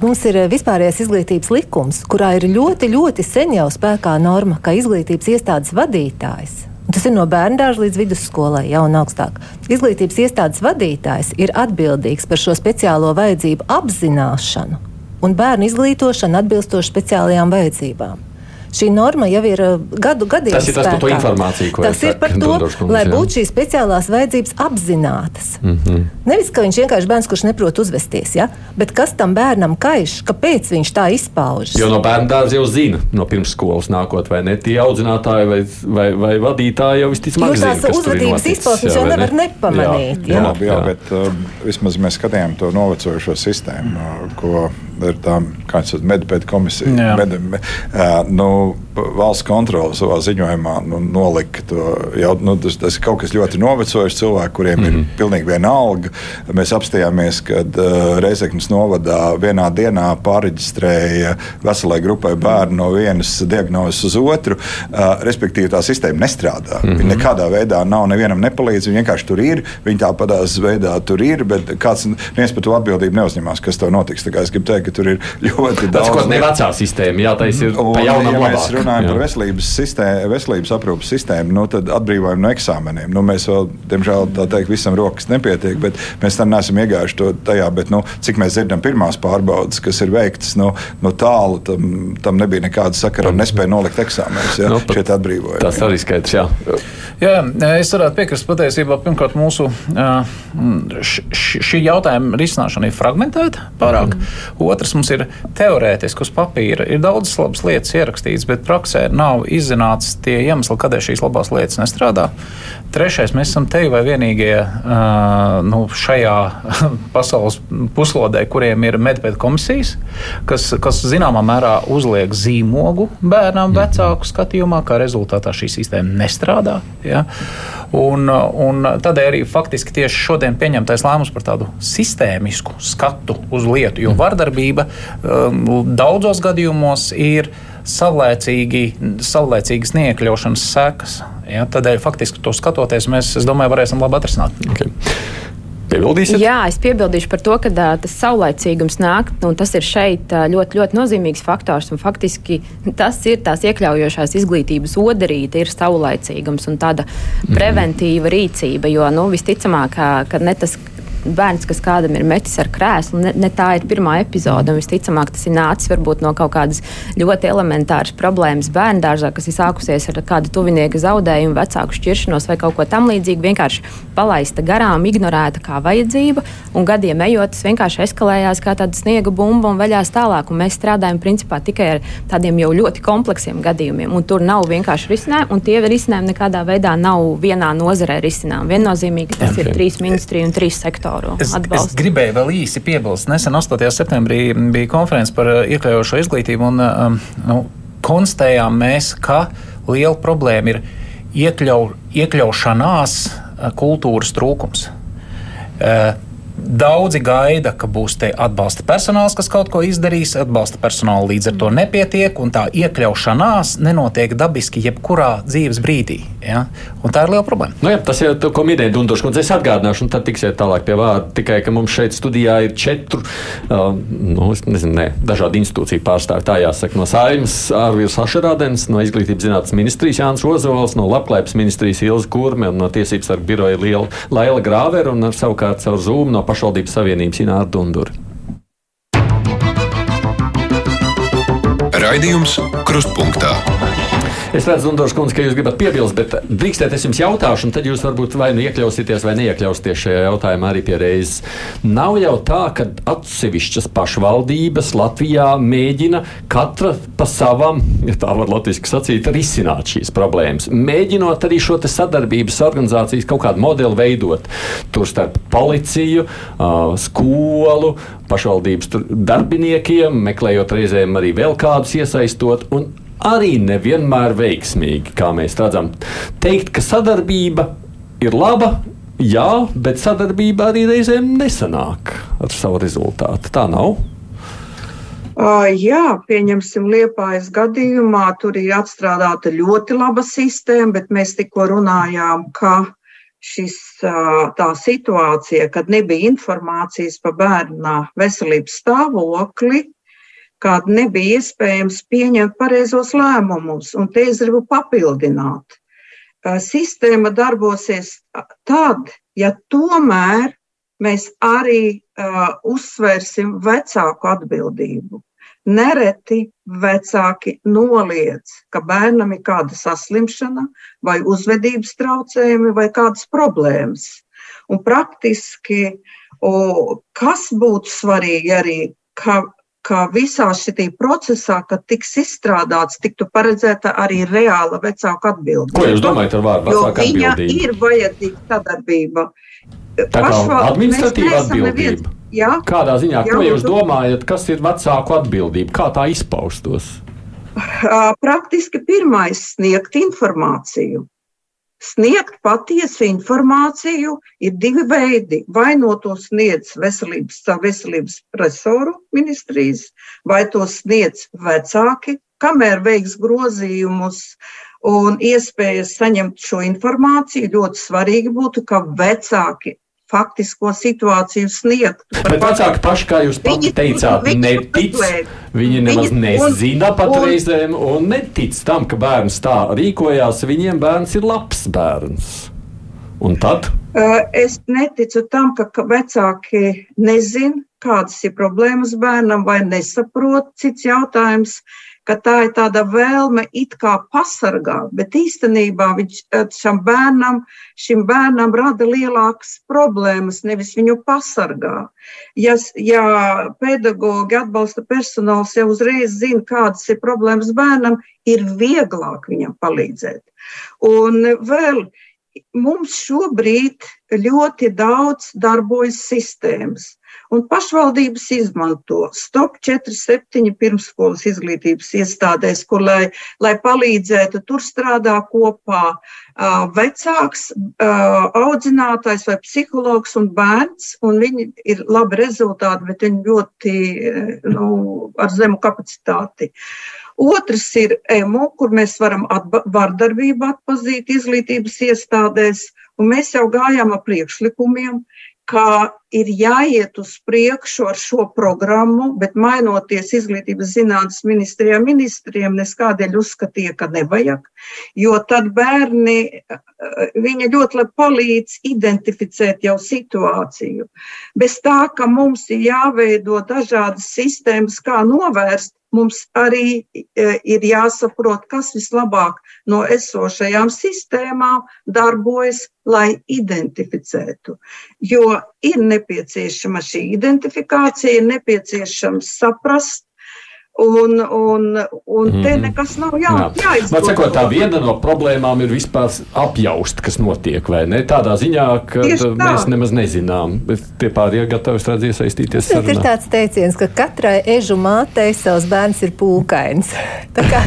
mums ir vispārējais izglītības likums, kurā ir ļoti, ļoti sen jau spēkā norma, ka izglītības iestādes vadītājs Tas ir no bērnu dārza līdz vidusskolai, jau un augstāk. Izglītības iestādes vadītājs ir atbildīgs par šo speciālo vajadzību apzināšanu un bērnu izglītošanu atbilstoši speciālajām vajadzībām. Šī norma jau ir uh, gadu gadiem. Tas ir tas par to informāciju, ko tas ir par to, kundze, lai būtu šīs speciālās vajadzības apzinātas. Mm -hmm. Nevis, ka viņš vienkārši bērns, kurš neprot uzvesties, ja? bet kas tam bērnam kaiš, kāpēc viņš tā izpaužas. Jo no bērna dārza jau zina, no pirmsskolas nākot, vai ne tie audzinātāji vai, vai, vai vadītāji jau visticamāk zina. Tās uzvedības izpausmes jau nevar ne? nepamanīt. Jā, jā, jā, jā, jā bet uh, vismaz mēs skatījām to novecojušo sistēmu, uh, ko ir tā, kāds ir medpēta komisija. Med, med, uh, nu, valsts kontrole savā ziņojumā nu, nolika to jau. Nu, tas, tas ir kaut kas ļoti novecojis cilvēku, kuriem mm -hmm. ir mhm. pilnīgi viena alga. Mēs apstājāmies, kad uh, Reizeknas novadā vienā dienā pārreģistrēja veselai grupai bērnu no vienas diagnozes uz otru. Uh, respektīvi, tā sistēma nestrādā. Mm -hmm. Viņa nekādā veidā nav nevienam nepalīdz. Viņa vienkārši tur ir. Viņa tāpatās veidā tur ir, bet kāds viens par to atbildību neuzņemās, kas to notiks. Es gribu teikt, ka tur ir ļoti daudz. Tas, ko ne vecā sistēma, jā, tā ir pa jaunam ja labāk. Runājam jā. par veselības, sistēmu, veselības aprūpas sistēmu, nu, tad atbrīvojam no eksāmeniem. Nu, mēs vēl, diemžēl, tā teikt, visam rokas nepietiek, bet mēs tam neesam iegājuši to tajā. Bet, nu, cik mēs dzirdam, pirmās pārbaudas, kas ir veiktas, nu, no tālu tam, tam nebija nekāda sakara un nespēja nolikt eksāmenus. Ja, nu, šeit atbrīvojam. Tas arī skaidrs, jā. Jā, es varētu piekrist patiesībā. Pirmkārt, mūsu šī jautājuma risināšana ir fragmentēta pārāk. Mm. Otrs mums ir teorētiski uz papīra. Ir daudzas labas lietas ierakstītas, bet praksē nav izzināts tie iemesli, kādēļ šīs labās lietas nestrādā. Trešais, mēs esam te vai vienīgie uh, nu, šajā pasaules puslodē, kuriem ir medpēta komisijas, kas, kas zināmā mērā uzliek zīmogu bērnam mhm. vecāku skatījumā, kā rezultātā šī sistēma nestrādā. Ja? Un, un tādēļ arī faktiski tieši šodien pieņemtais lēmums par tādu sistēmisku skatu uz lietu, jo mhm. vardarbība um, daudzos gadījumos ir savlaicīgi, savlaicīgas neiekļaušanas sekas. Ja, tādēļ faktiski to skatoties, mēs, es domāju, varēsim labi atrisināt. Okay. Piebildīsiet? Jā, es piebildīšu par to, ka tā, tas saulaicīgums nāk, un tas ir šeit ļoti, ļoti nozīmīgs faktors. Faktiski tas ir tās iekļaujošās izglītības odarīte, ir saulaicīgums un tāda mhm. preventīva rīcība. Jo nu, visticamāk, ka ne tas bērns, kas kādam ir metis ar krēslu, ne, ne tā ir pirmā epizode. Visticamāk, tas ir nācis varbūt no kaut kādas ļoti elementāras problēmas bērnu dārzā, kas ir sākusies ar kādu tuvinieka zaudējumu, vecāku šķiršanos vai kaut ko tamlīdzīgu. Vienkārši palaista garām, ignorēta kā vajadzība, un gadiem ejot, tas vienkārši eskalējās kā tāda sniega bumba un veļās tālāk. Un mēs strādājam principā tikai ar tādiem jau ļoti kompleksiem gadījumiem, un tur nav vienkārši risinājumi, un tie risinājumi nekādā veidā nav vienā nozarē risinājumi. Viennozīmīgi tas ir trīs ministriju un trīs sektori sektoru es, atbalstu. Es gribēju vēl īsi piebilst. Nesen 8. septembrī bija konferences par uh, iekļaujošo izglītību un um, nu, konstatējām mēs, ka liela problēma ir iekļau, iekļaušanās uh, kultūras trūkums. Uh, Daudzi gaida, ka būs atbalsta personāls, kas kaut ko izdarīs, atbalsta personāla līdz ar to nepietiek, un tā iekļaušanās nenotiek dabiski jebkurā dzīves brīdī. Ja? Un tā ir liela problēma. Nu, jā, tas ir ko minēja Dundušs, un es atgādināšu, un tad tiksiet tālāk pie vārda. Tikai, ka mums šeit studijā ir četru, uh, nu, nezinu, ne, dažādu institūciju pārstāvji. Tā jāsaka, no Saimas Ārvīrs Ašerādens, no Izglītības zinātnes ministrijas Jānis Ozols, no Labklājības ministrijas Ilza Kurme un no Tiesības sarga biroja Laila Grāvera un savukārt caur Zoom no pašvaldības savienības Ināra Dundura. Raidījums Krustpunktā. Es redzu, Dunkas kundze, ka jūs gribat piebilst, bet drīkstēt es jums jautāšu, un tad jūs varbūt vai nu iekļausieties vai neiekļausieties šajā jautājumā arī pie reizes. Nav jau tā, ka atsevišķas pašvaldības Latvijā mēģina katra pa savam, ja tā var latviski sacīt, risināt šīs problēmas. Mēģinot arī šo sadarbības organizācijas kaut kādu modeli veidot. Tur starp policiju, skolu, pašvaldības darbiniekiem, meklējot reizēm arī vēl kādus iesaistot. Un arī nevienmēr veiksmīgi, kā mēs redzam. Teikt, ka sadarbība ir laba, jā, bet sadarbība arī reizēm nesanāk ar savu rezultātu. Tā nav. Uh, jā, pieņemsim, liepājas gadījumā tur ir atstrādāta ļoti laba sistēma, bet mēs tikko runājām, ka šis, uh, tā situācija, kad nebija informācijas par bērna veselības stāvokli, kad nebija iespējams pieņemt pareizos lēmumus. Un te es gribu papildināt. Sistēma darbosies tad, ja tomēr mēs arī uh, uzsvērsim vecāku atbildību. Nereti vecāki noliedz, ka bērnam ir kāda saslimšana, vai uzvedības traucējumi, vai kādas problēmas. Un praktiski, o, kas būtu svarīgi arī, ka ka visā šajā procesā, kad tiks izstrādāts, tiktu paredzēta arī reāla vecāka atbildība. Ko jūs domājat ar vārdu vecāka atbildība? Viņa ir vajadzīga sadarbība. Tā kā administratīva atbildība. Jā, Kādā ziņā, jā, ko jūs domājat, kas ir vecāku atbildība, kā tā izpaustos? Praktiski pirmais sniegt informāciju. Sniegt patiesu informāciju ir divi veidi. Vai no to sniedz veselības, veselības resoru ministrijas, vai to sniedz vecāki, kamēr veiks grozījumus un iespējas saņemt šo informāciju. Ļoti svarīgi būtu, ka vecāki faktisko situāciju sniegt. Bet vecāki paši, kā jūs viņi, teicāt, netic. Viņi nemaz nezina un, pat reizēm un netic tam, ka bērns tā rīkojās. Viņiem bērns ir labs bērns. Un tad? Es neticu tam, ka vecāki nezina, kādas ir problēmas bērnam vai nesaprot. Cits jautājums, ka tā ir tāda vēlme it kā pasargāt, bet īstenībā viņš šam bērnam, šim bērnam rada lielākas problēmas, nevis viņu pasargā. Ja, ja pedagogi atbalsta personāls jau uzreiz zina, kādas ir problēmas bērnam, ir vieglāk viņam palīdzēt. Un vēl mums šobrīd ļoti daudz darbojas sistēmas. Un pašvaldības izmanto STOP 47 pirmsskolas izglītības iestādēs, kur, lai, lai palīdzētu, tur strādā kopā vecāks, audzinātājs vai psihologs un bērns, un viņi ir labi rezultāti, bet viņi ļoti nu, ar zemu kapacitāti. Otrs ir EMO, kur mēs varam vardarbību atpazīt izglītības iestādēs, un mēs jau gājām ar priekšlikumiem, ka ir jāiet uz priekšu ar šo programmu, bet mainoties izglītības zinātnes ministrijā, ministriem neskādēļ uzskatīja, ka nevajag, jo tad bērni, viņa ļoti labi palīdz identificēt jau situāciju. Bez tā, ka mums ir jāveido dažādas sistēmas, kā novērst, mums arī ir jāsaprot, kas vislabāk no esošajām sistēmām darbojas, lai identificētu. Jo ir nepieciešama šī identifikācija, nepieciešams saprast, Un, un, un te mm. nekas nav jā, jā. jāizsaka. Sakot, tā viena no problēmām ir vispār apjaust, kas notiek, vai ne? Tādā ziņā, ka tā. mēs nemaz nezinām, tie pārējie gatavi strādāt iesaistīties. Tas ir tāds teiciens, ka katrai ežu mātei savs bērns ir pūkains. Tā, kā,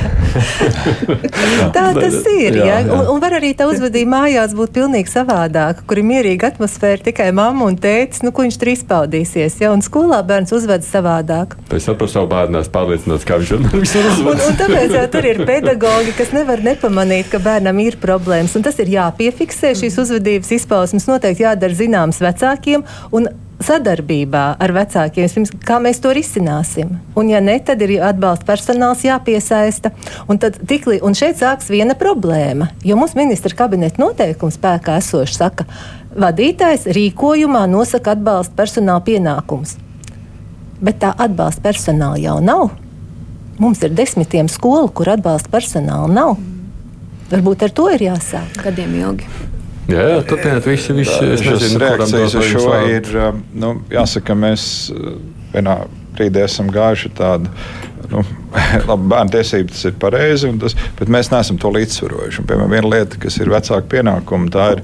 tā tas ir. Jā, jā. Un, un var arī tā uzvedība mājās būt pilnīgi savādāka, kur ir mierīga atmosfēra, tikai mamma un tētis, nu, ko viņš tur izpaudīsies. Ja? Un skolā bērns uzvedas savādāk. Es saprotu savu bērnu, pārlieku pārliecināts, kā viņš to uzvedīs. Un, un tāpēc jau tur ir pedagogi, kas nevar nepamanīt, ka bērnam ir problēmas. Un tas ir jāpiefiksē. Šīs uzvedības izpausmes noteikti jādara zināmas vecākiem. Un sadarbībā ar vecākiem, kā mēs to risināsim. Un, ja ne, tad ir atbalsta personāls jāpiesaista. Un, tikli, un šeit sāksies viena problēma, jo mums ministra kabineta noteikums spēkā esoši saka, vadītājs rīkojumā nosaka atbalsta personāla pienākumus. Bet tā atbalsta personāla jau nav. Mums ir desmitiem skolu, kur atbalsta personāla nav. Varbūt ar to ir jāsāk. Gadiem ilgi. Jā, jā turpiniet, visi, visi šīs reakcijas uz šo ir, um, nu, jāsaka, mēs uh, vienā brīdī esam gājuši tādu nu, labi, bērnu tiesības ir pareizi, tas, bet mēs neesam to līdzsvarojuši. Un, piemēram, viena lieta, kas ir vecāka pienākuma, tā ir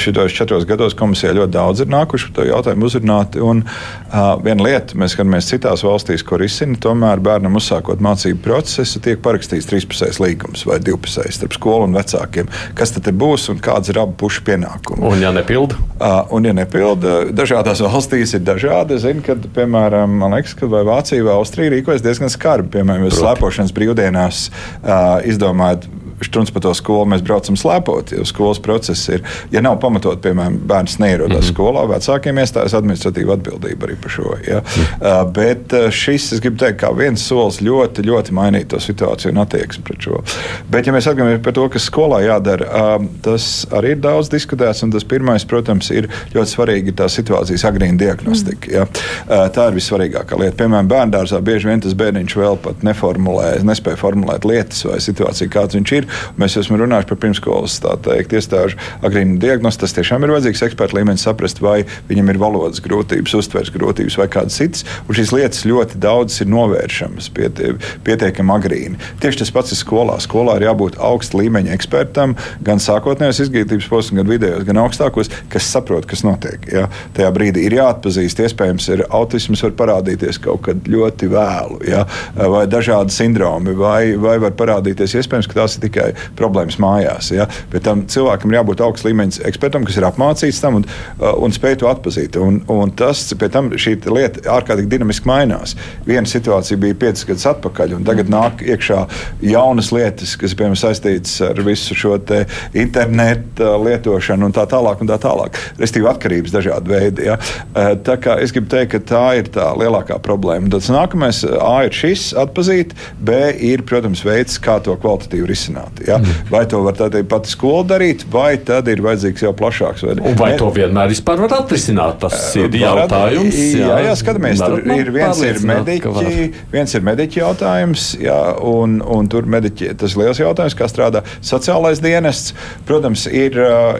šitos četros gados komisijā ļoti daudz ir nākuši par to jautājumu uzrunāt. Un uh, viena lieta, mēs skatāmies citās valstīs, ko risina, tomēr bērnam uzsākot mācību procesu, tiek parakstīts trīspusējs līgums vai divpusējs starp skolu un vecākiem. Kas tad būs un kāds ir abu pušu pienākumi? Un, ja nepilda? Uh, un, ja nepilda, dažādās valstīs ir dažādi. Zinu, ka, piemēram, man liekas, ka Vācija vai Austrija rīkojas diezgan skarbi. Piemēram, jūs slēpošanas brīvdienās uh, izdomājat štrunc pa to skolu mēs braucam slēpot, jo skolas process ir, ja nav pamatot, piemēram, bērns neierodās mm -hmm. skolā, vecākiem iestājas administratīva atbildība arī par šo. Ja? Mm uh, bet šis, es gribu teikt, kā viens solis ļoti, ļoti mainīt to situāciju un attieksmi pret šo. Bet, ja mēs atgādājam par to, kas skolā jādara, uh, tas arī ir daudz diskutēts, un tas pirmais, protams, ir ļoti svarīgi tā situācijas agrīna diagnostika. Mm ja? uh, tā ir vissvarīgākā lieta. Piemēram, bērngārzā bieži vien tas bērniņš vēl pat neformulē, nespēja formulēt lietas vai situāciju, kāds viņš ir. Mēs esam runājuši par pirmskolas teikt, iestāžu agrīnu diagnostiku. Tas tiešām ir vajadzīgs eksperta līmenis saprast, vai viņam ir valodas grūtības, uztveres grūtības vai kādas citas. Un šīs lietas ļoti daudz ir novēršamas pietie, pietiekami agrīni. Tieši tas pats ir skolā. Skolā ir jābūt augsta līmeņa ekspertam, gan sākotnējos izglītības posmos, gan vidējos, gan augstākos, kas saprot, kas notiek. Ja? Tajā brīdī ir jāatpazīst, iespējams, ir autisms var parādīties kaut kad ļoti vēlu, ja? vai dažādi sindromi, vai, vai var parādīties, iespējams, ka tās ir tikai tikai problēmas mājās. Ja? Bet tam cilvēkam ir jābūt augsts līmeņa ekspertam, kas ir apmācīts tam un, uh, un spēj to atpazīt. Un, un tas, pie tam šī lieta ārkārtīgi dinamiski mainās. Viena situācija bija piecas gadus atpakaļ, un tagad nāk iekšā jaunas lietas, kas piemēram saistītas ar visu šo internetu uh, lietošanu un tā tālāk. Un tā tālāk. Restīvi atkarības dažādi veidi. Ja? Uh, tā kā es gribu teikt, ka tā ir tā lielākā problēma. Tad nākamais A ir šis atpazīt, B ir, protams, veids, kā to kvalitatīvi risināt. Atrisināt. Ja? Mm. Vai to var tā pati skola darīt, vai tad ir vajadzīgs jau plašāks? Vai, un vai to vienmēr vispār var atrisināt? Tas ir jautājums. Jā, jā, jā skatāmies, tur ir viens ir mediķi, viens ir mediķi jautājums, jā, un, un tur mediķi, tas ir liels jautājums, kā strādā sociālais dienests. Protams, ir,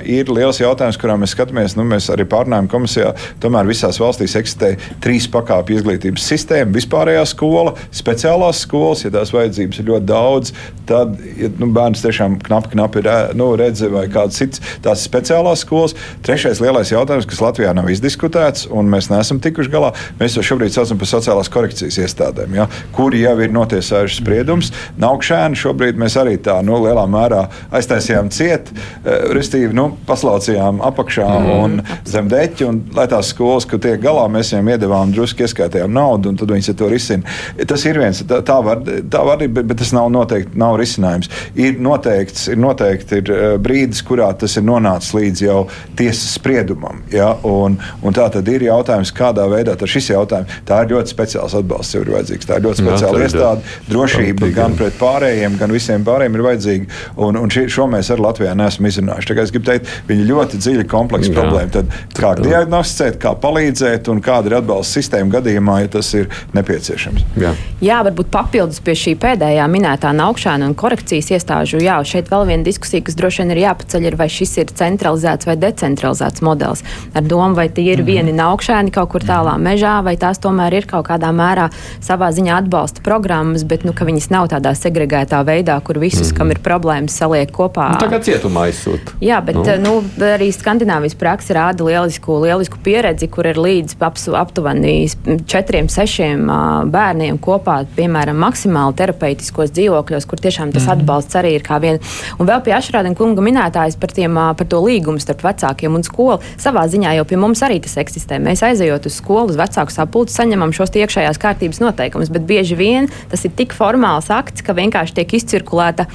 ir liels jautājums, kurā mēs skatāmies, nu, mēs arī pārnājam komisijā, tomēr visās valstīs eksistē trīs pakāpju izglītības sistēma, vispārējā skola, speciālās skolas, ja tās vajadzības ir ļoti daudz, tad ja, nu, bērns tiešām knapi, knapi nu, redz vai kādas citas tās speciālās skolas. Trešais lielais jautājums, kas Latvijā nav izdiskutēts, un mēs neesam tikuši galā, mēs to šobrīd saucam par sociālās korekcijas iestādēm, ja, kuri jau ir notiesājuši spriedums. Naukšēni šobrīd mēs arī tā nu, lielā mērā aiztaisījām ciet, eh, restīvi nu, paslaucījām apakšā mm. un zem deķa, un lai tās skolas, kur tiek galā, mēs viņiem iedavām drusku ieskaitījām naudu, un tad viņi to risina. Tas ir viens, tā, tā var, tā var bet, bet tas nav noteikti nav risinājums. Ir noteikts, ir noteikti ir eh, brīdis, kurā tas ir nonācis līdz jau tiesas spriedumam. Ja? Un, un tā tad ir jautājums, kādā veidā šis jautājums, tā ir ļoti speciāls atbalsts, ir vajadzīgs. Tā ir ļoti speciāla iestāde. Drošība gan pret pārējiem, gan visiem pārējiem ir vajadzīga. Un, un ši, šo mēs arī Latvijā neesam izrunājuši. Es gribu teikt, viņi ir ļoti dziļi kompleksa problēma. Tad kā diagnosticēt, kā palīdzēt un kāda ir atbalsta sistēma gadījumā, ja tas ir nepieciešams. Jā, Jā varbūt papildus pie šī pēdējā minētā naukšana un korekcijas iestāžu. Jā, šeit vēl viena diskusija, kas droši vien ir jāpaceļ, ir, vai šis ir centralizēts vai decentralizēts modelis. Ar domu, vai tie ir mm -hmm. vieni naukšēni kaut kur tālā mežā, vai tās tomēr ir kaut kādā mērā savā ziņā atbalsta programmas, bet nu, viņas nav tādā segregētā veidā, kur visus, mm -hmm. kam ir problēmas, saliek kopā. Nu, tagad cietumā aizsūta. Jā, bet nu. Nu, arī Skandināvijas praksa rāda lielisku, lielisku pieredzi, kur ir līdz aptuveni četriem, sešiem bērniem kopā, piemēram, maksimāli terapeitiskos dzīvokļos, kur tiešām tas mm. atbalsts arī ir kā viena. Un vēl pie Ašrāda kunga minētājs par, tiem, par to līgumu starp vecākiem un skolu. Savā ziņā jau pie mums arī tas eksistē. Mēs aizejot uz skolu, uz vecāku sapulci, saņemam šos iekšējās kārtības noteikumus, bet bieži vien tas ir tik formāls akts, ka vienkārši tiek izcirkulēta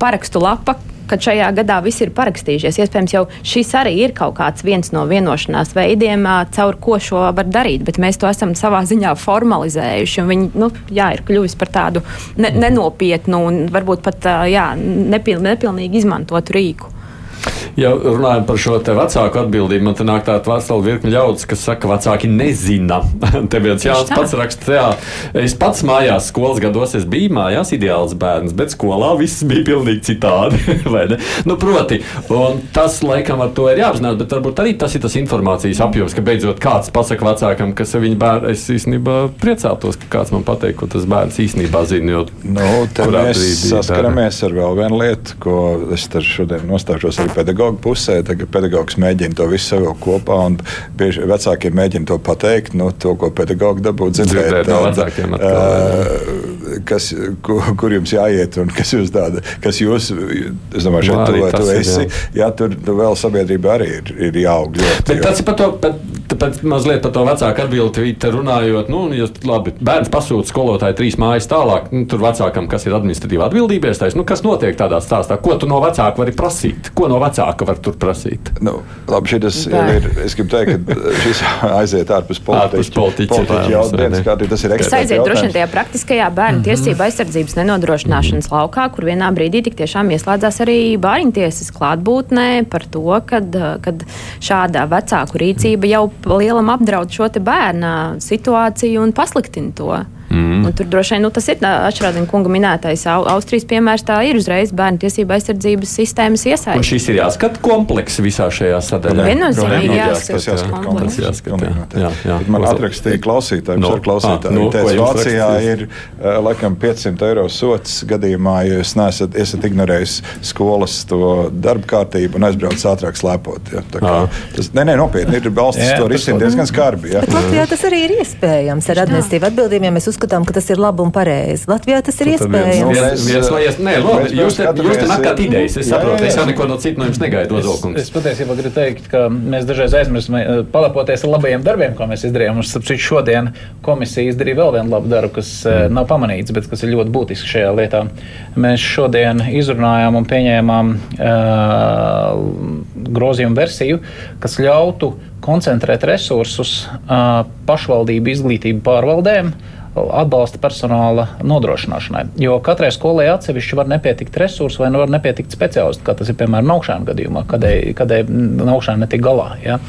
parakstu lapa, kad šajā gadā visi ir parakstījušies. Iespējams, jau šis arī ir kaut kāds viens no vienošanās veidiem, caur ko šo var darīt, bet mēs to esam savā ziņā formalizējuši. Viņi nu, jā, ir kļuvis par tādu ne, nenopietnu un varbūt pat jā, nepiln, nepilnīgi izmantotu rīku. Ja runājam par šo vecāku atbildību, man te nāk tāda vesela virkne ļaudis, kas saka, ka vecāki nezina. te viens Jānis pats raksta, jā, es pats mājās skolas gados es biju mājās ideāls bērns, bet skolā viss bija pilnīgi citādi. nu, proti, tas laikam ar to ir jāapzinās, bet varbūt arī tas ir tas informācijas apjoms, ka beidzot kāds pasaka vecākam, kas viņa bērns. Es īstenībā priecātos, ka kāds man pateiks, ko tas bērns īstenībā zina. Jo, nu, mēs saskaramies ar vēl vienu lietu, ko es šodien nostāšos arī pedagoģijā pedagoģa pusē. Tagad pedagogs mēģina to visu savilkt kopā, un bieži vecākiem mēģina to pateikt, nu, to, ko pedagogs dabū dzirdēt. No vecākiem atkal, kas, kur, kur jums jāiet un kas jūs tāda, kas jūs, es domāju, šeit tu, tu esi, jā. jā, tur tu vēl sabiedrība arī ir, ir jāaug ļoti. Bet tas ir par to, bet, bet mazliet par to vecāku atbildi runājot, nu, ja labi, bērns pasūta skolotāju trīs mājas tālāk, nu, tur vecākam, kas ir administratīva atbildība, iestājas, nu, kas notiek tādā stāstā, ko tu no vecāka vari prasīt, ko no vecāka ka var tur prasīt. Nu, labi, šitas ir, es gribu teikt, ka šis aiziet ārpus politiķa, politiķa jautājums. Tas ir ekstra. Tas aiziet droši vien tajā praktiskajā bērnu mm -hmm. tiesību aizsardzības nenodrošināšanas mm -hmm. laukā, kur vienā brīdī tik tiešām ieslēdzās arī bāriņtiesas klātbūtnē par to, kad, kad šāda vecāku rīcība jau lielam apdraud šo bērnu situāciju un pasliktina to. Mm. Un tur droši vien nu, tas ir Ašrādina kunga minētais Austrijas piemērs. Tā ir uzreiz bērnu tiesība aizsardzības sistēmas iesaistīta. Un šis ir jāskata kompleks visā šajā sadaļā. Viennozīmīgi jāskata. Tas jāskata. Jā, jā. Man atrakstīja klausītājiem, no, klausītāji. No, teica, Vācijā ir laikam 500 eiro sots gadījumā, ja jūs neesat esat ignorējis skolas to darba kārtību un aizbraucis ātrāk slēpot. Ja. Tas, nē, nē, nopietni ir valsts to risina diezgan skarbi. Ja. Latvijā tas arī ir iespējams ar administratīvu atbildību, ja mēs uzskatām, ka tas ir labi un pareizi. Latvijā tas ir iespējams. Nē, labi, jūs te, jūs te nakāt idejas, es saprotu, es jau neko no citu no jums negaidu. Es, es patiesībā gribu teikt, ka mēs dažreiz aizmirstam eh, palepoties ar labajiem darbiem, ko mēs izdarījām. Mums, šodien komisija izdarīja vēl vienu labu darbu, kas eh, mm. nav pamanīts, bet kas ir ļoti būtisks šajā lietā. Mēs šodien izrunājām un pieņēmām uh, grozījumu versiju, kas ļautu koncentrēt resursus uh, pašvaldību izglītību pārvaldēm atbalsta personāla nodrošināšanai. Jo katrai skolai atsevišķi var nepietikt resursi vai var nepietikt speciālisti, kā tas ir piemēram augšām gadījumā, kadēļ augšām netik galā. Ja?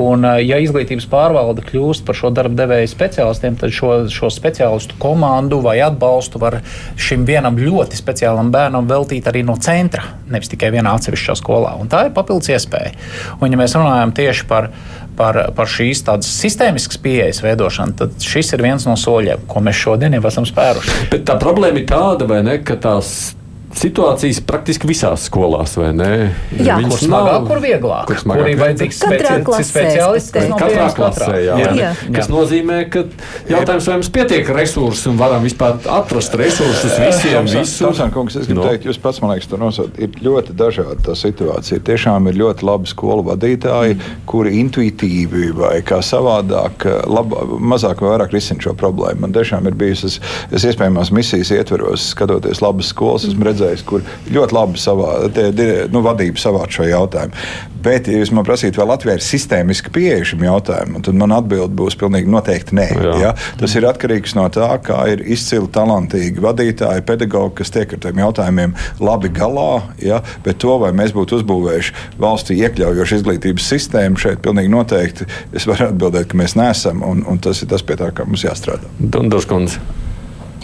Un, ja izglītības pārvalde kļūst par šo darba devēju speciālistiem, tad šo, šo speciālistu komandu vai atbalstu var šim vienam ļoti speciālam bērnam veltīt arī no centra, nevis tikai vienā atsevišķā skolā. Un tā ir papildus iespēja. Un, ja mēs runājam tieši par par, par šīs tādas sistēmiskas pieejas veidošanu, tad šis ir viens no soļiem, ko mēs šodien jau esam spēruši. Bet tā problēma ir tāda, ne, ka tās situācijas praktiski visās skolās, vai ne? Jā, kur smagāk, nav, kur vieglāk. Kur, smagāk, kur ir vajadzīgs speci speciālists, kas nav katrā klasē. Jā, jā. Jā. Kas nozīmē, ka jautājums, vai mums pietiek resursi un varam vispār atrast resursus visiem. Tomsān, kungs, es gribu no. teikt, jūs pats, man liekas, to nosaukt, ir ļoti dažāda tā situācija. Tiešām ir ļoti labi skolu vadītāji, mm. kuri intuitīvi vai kā savādāk, laba, mazāk vai vairāk risina šo problēmu. Man tiešām ir bijusi, es, es iespējamās misijas ietveros, skatoties labas skolas, esmu redzējis redzējis, kur ļoti labi savā, tie, nu, vadība savāc šo jautājumu. Bet, ja jūs man prasītu, vai Latvijā ir sistēmiski pieeja šim jautājumam, tad man atbilde būs pilnīgi noteikti nē. Jā. Ja? Tas ir atkarīgs no tā, kā ir izcili talantīgi vadītāji, pedagoģi, kas tiek ar tiem jautājumiem labi galā. Ja? Bet to, vai mēs būtu uzbūvējuši valstī iekļaujošu izglītības sistēmu, šeit pilnīgi noteikti es varu atbildēt, ka mēs neesam, un, un tas ir tas, pie tā, kā mums jāstrādā. Dundas kundze.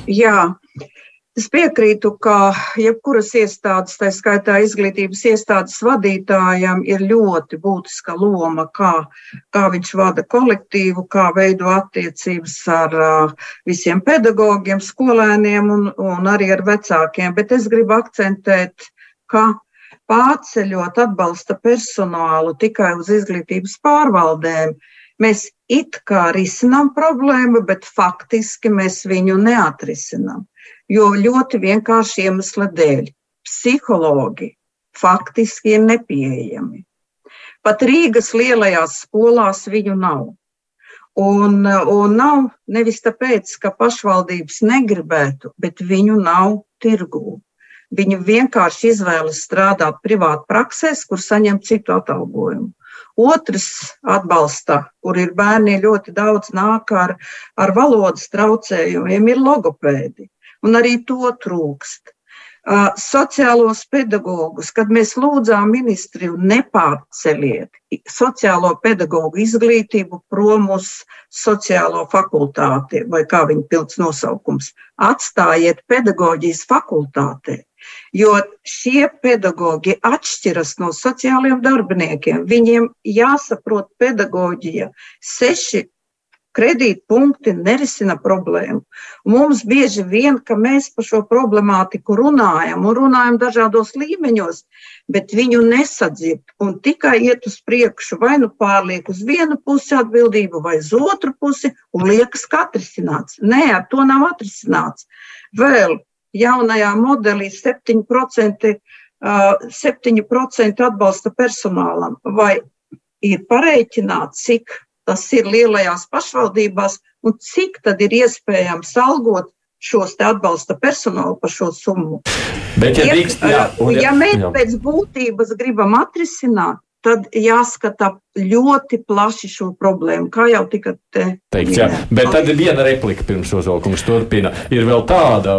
Jā, Es piekrītu, ka jebkuras iestādes, tā skaitā izglītības iestādes vadītājam, ir ļoti būtiska loma, kā, kā viņš vada kolektīvu, kā veido attiecības ar uh, visiem pedagogiem, skolēniem un, un arī ar vecākiem. Bet es gribu akcentēt, ka pārceļot atbalsta personālu tikai uz izglītības pārvaldēm, mēs it kā risinām problēmu, bet faktiski mēs viņu neatrisinām jo ļoti vienkārši iemesla dēļ psihologi faktiski ir nepieejami. Pat Rīgas lielajās skolās viņu nav. Un, un nav nevis tāpēc, ka pašvaldības negribētu, bet viņu nav tirgū. Viņi vienkārši izvēlas strādāt privāti praksēs, kur saņem citu atalgojumu. Otrs atbalsta, kur ir bērni ļoti daudz nāk ar, ar valodas traucējumiem, ir logopēdi un arī to trūkst. Sociālos pedagogus, kad mēs lūdzām ministriju nepārceliet sociālo pedagoģu izglītību prom uz sociālo fakultāti, vai kā viņa pilns nosaukums, atstājiet pedagoģijas fakultātē, jo šie pedagoģi atšķiras no sociālajiem darbiniekiem. Viņiem jāsaprot pedagoģija. Seši kredītpunkti nerisina problēmu. Mums bieži vien, ka mēs par šo problemātiku runājam un runājam dažādos līmeņos, bet viņu nesadzird un tikai iet uz priekšu, vai nu pārliek uz vienu pusi atbildību, vai uz otru pusi, un liekas, ka atrisināts. Nē, ar to nav atrisināts. Vēl jaunajā modelī 7%, uh, 7 atbalsta personālam, vai ir pareiķināts, cik tas ir lielajās pašvaldībās, un cik tad ir iespējams algot šos atbalsta personālu par šo summu. Bet, ja, drīkst, jā, un, ja, ja mēs jā. pēc būtības gribam atrisināt, tad jāskata ļoti plaši šo problēmu, kā jau tika te teikts. Jā. Bet tad ir viena replika pirms uzvalkums turpina. Ir vēl tāda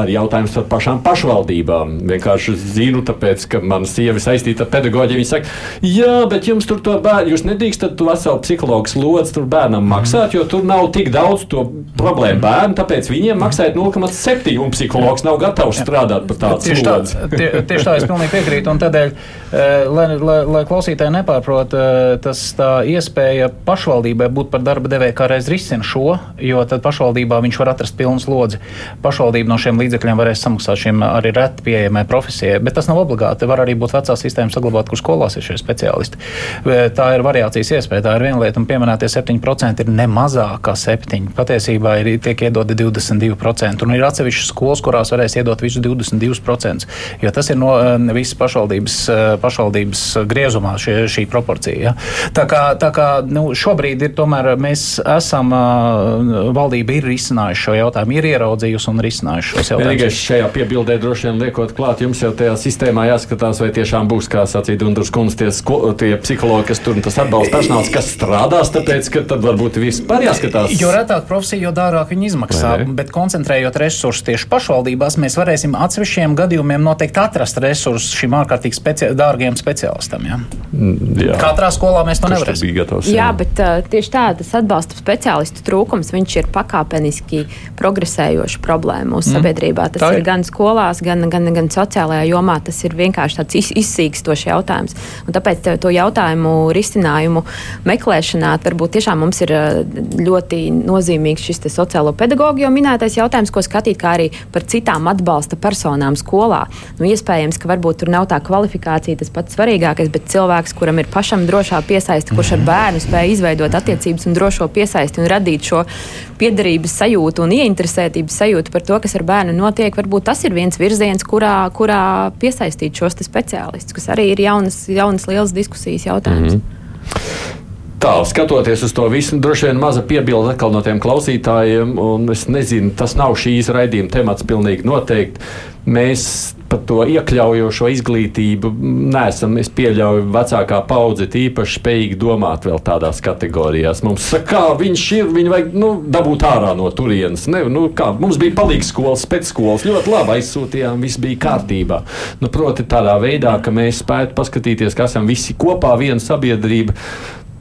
arī jautājums par pašām pašvaldībām. Vienkārši zinu, tāpēc, ka mana sieva saistīta ar pedagoģiju. Viņa saka, jā, bet jums tur to bērnu, jūs nedrīkstat to veselu psihologu slodzi tur bērnam mhm. maksāt, jo tur nav tik daudz to problēmu bērnu, tāpēc viņiem maksājot 0,7 un psihologs nav gatavs strādāt par tādu tieši slodzi. Tā, tie, tieši tā, es pilnīgi piekrītu. Un tādēļ, eh, lai, lai, lai klausītāji nepārprot, eh, tas iespēja pašvaldībai būt par darba devēju kādreiz risina šo, jo tad pašvaldībā viņš var atrast pilnu slodzi. Pašvaldība no šiem līdzekļiem varēs samaksāt šiem arī reti pieejamai profesijai, bet tas nav obligāti. Var arī būt vecā sistēma saglabāt, kur skolās ir šie speciālisti. Tā ir variācijas iespēja, tā ir viena lieta, un pieminētie 7% ir ne mazāk kā 7%. Patiesībā ir tiek iedoti 22%, un ir atsevišķas skolas, kurās varēs iedot visu 22%, jo tas ir no visas pašvaldības, pašvaldības griezumā šie, šī proporcija. Ja? Tā kā, tā kā nu, šobrīd ir tomēr mēs esam, valdība ir risinājusi šo jautājumu, ir ieraudzījusi un risinājusi šos jautājumus. Vienīgais šajā piebildē droši vien liekot klāt, jums jau tajā sistēmā jāskatās, vai tiešām būs, kā sacīja Dundurs kundze, tie, tie psihologi, kas tur un tas atbalsta personāls, kas strādās, tāpēc, ka tad varbūt vispār jāskatās. Jo retāk profesija, jo dārgāk viņi izmaksā, bet koncentrējot resursus tieši pašvaldībās, mēs varēsim atsevišķiem gadījumiem noteikti atrast resursus šim ārkārtīgi speci dārgiem speciālistam. Ja? Mm, jā. Katrā skolā mēs to nevarēsim. Gatavs, jā. jā, bet uh, tieši tā, tas atbalsta speciālistu trūkums, viņš ir pakāpeniski progresējoša problēma mūsu mm. sabiedrībā. Tas ir. ir gan skolās, gan, gan, gan sociālajā jomā. Tas ir vienkārši tāds iz, izsīkstošs jautājums. Un tāpēc to jautājumu risinājumu meklēšanā varbūt tiešām mums ir ļoti nozīmīgs šis sociālo pedagoģu jau minētais jautājums, ko skatīt, kā arī par citām atbalsta personām skolā. Nu, iespējams, ka varbūt tur nav tā kvalifikācija tas pats svarīgākais, bet cilvēks, kuram ir pašam drošā piesaiste, kurš ar bērnu spēj izveidot attiecības un drošo piesaisti un radīt šo piederības sajūtu un ieinteresētības sajūtu par to, kas ar bērnu notiek, varbūt tas ir viens virziens, kurā, kurā piesaistīt šos speciālistus, kas arī ir jaunas, jaunas lielas diskusijas jautājums. Mm -hmm. Tā, skatoties uz to visu, droši vien maza piebilde atkal no tiem klausītājiem, un es nezinu, tas nav šīs raidījuma temats pilnīgi noteikti. Mēs par to iekļaujošo izglītību neesam, es pieļauju, vecākā paudze īpaši spējīgi domāt vēl tādās kategorijās. Mums kā viņš ir, viņu vajag nu, dabūt ārā no turienes. Ne, nu, kā, mums bija palīgs skolas, pēcskolas, ļoti labi aizsūtījām, viss bija kārtībā. Nu, proti tādā veidā, ka mēs spētu paskatīties, ka esam visi kopā viena sabiedrība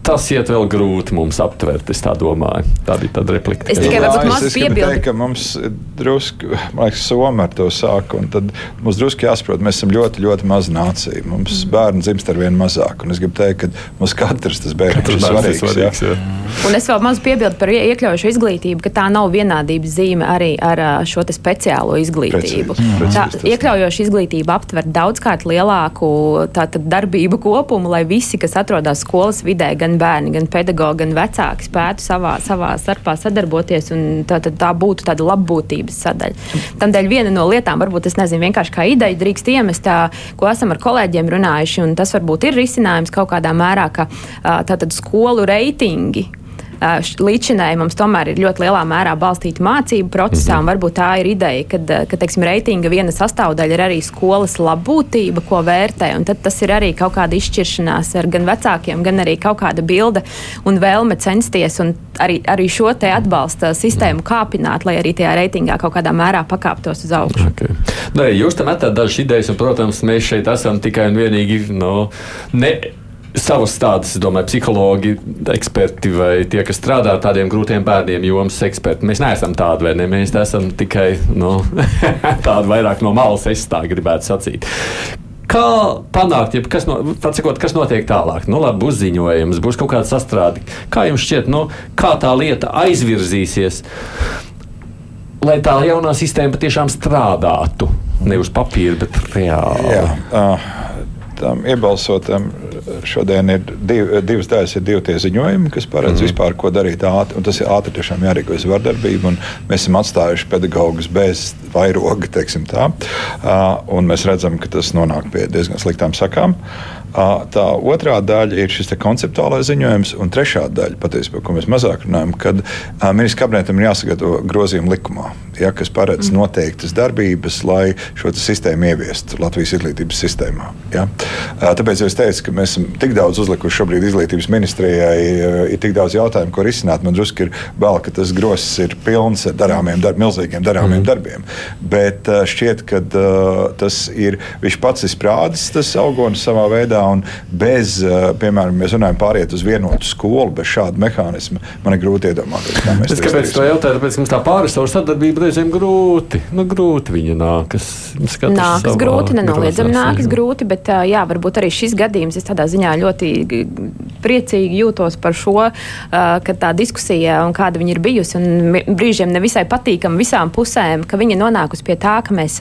tas iet vēl grūti mums aptvert. Es tā domāju. Tā bija tāda replika. Es tikai varbūt maz piebildu. Ka mums drusku, man liekas, Somija ar to sāk, un tad mums drusku jāsaprot, mēs esam ļoti, ļoti maza nācija. Mums mm. bērni dzimst ar vien mazāk, un es gribu teikt, ka mums katrs tas bērns ir svarīgs. svarīgs jā. Jā. Un es vēl maz piebildu par iekļaujošu izglītību, ka tā nav vienādības zīme arī ar šo speciālo izglītību. Precīzi, precīzi, tā iekļaujoša izglītība aptver daudzkārt lielāku darbību kopumu, lai visi, kas atrodas skolas vidē, gan gan bērni, gan pedagogi, gan vecāki spētu savā, savā starpā sadarboties, tā, tā, tā būtu tāda labbūtības sadaļa. Tādēļ viena no lietām, varbūt tas nezinu, vienkārši kā ideja drīkst iemest, tā, ko esam ar kolēģiem runājuši, un tas varbūt ir risinājums kaut kādā mērā, ka tātad skolu reitingi līdzinēji mums tomēr ir ļoti lielā mērā balstīta mācību procesā. Mm -hmm. Varbūt tā ir ideja, ka, ka teiksim, reitinga viena sastāvdaļa ir arī skolas labbūtība, ko vērtē. Tad tas ir arī kaut kāda izšķiršanās ar gan vecākiem, gan arī kaut kāda bilde un vēlme censties un arī, arī šo te atbalsta sistēmu kāpināt, lai arī tajā reitingā kaut kādā mērā pakāptos uz augšu. Okay. Nē, jūs tam metat dažas idejas, un, protams, mēs šeit esam tikai un vienīgi no, ne savas tādas, domāju, psihologi, eksperti vai tie, kas strādā ar tādiem grūtiem bērniem, jomas eksperti. Mēs neesam tādi, vai ne? Mēs esam tikai nu, tādi vairāk no malas, es tā gribētu sacīt. Kā panākt, ja kas, no, sakot, kas notiek tālāk? Nu, labi, būs ziņojums, būs kaut kāda sastrāde. Kā jums šķiet, nu, kā tā lieta aizvirzīsies, lai tā jaunā sistēma patiešām strādātu? Ne uz papīra, bet reāli. Jā, uh, tam iebalsotam šodien ir div, divas daļas, ir divi tie ziņojumi, kas paredz mm -hmm. vispār, ko darīt ātri. Tas ir ātri tiešām jārīkojas vardarbība, mēs esam atstājuši pedagogus bez vairoga, teiksim tā. Uh, un mēs redzam, ka tas nonāk pie diezgan sliktām sakām. Uh, tā otrā daļa ir šis konceptuālais ziņojums, un trešā daļa, patiesībā, ko mēs mazāk runājam, kad ministrs kabinetam ir jāsagatavo grozījumi likumā ja, kas paredz mm. noteiktas darbības, lai šo sistēmu ieviestu Latvijas izglītības sistēmā. Ja. Tāpēc es teicu, ka mēs esam tik daudz uzlikuši šobrīd izglītības ministrijai, ir tik daudz jautājumu, ko risināt. Man drusku ir bail, ka tas grosis ir pilns ar darāmiem, dar, milzīgiem darāmiem mm. darbiem. Bet šķiet, ka tas ir viņš pats izprādis, tas augonis savā veidā, un bez, piemēram, mēs runājam pāriet uz vienotu skolu, bez šāda mehānisma, man ir grūti iedomāties, kā mēs to darām. Kāpēc to jautāju? Tāpēc mums tā pāris sadarbība reizēm grūti. Nu, grūti viņa nākas. Nākas savā, grūti, nenoliedzami nākas grūti, bet jā, varbūt arī šis gadījums es tādā ziņā ļoti priecīgi jūtos par šo, ka tā diskusija un kāda viņa ir bijusi un brīžiem nevisai patīkama visām pusēm, ka viņa nonākusi pie tā, ka mēs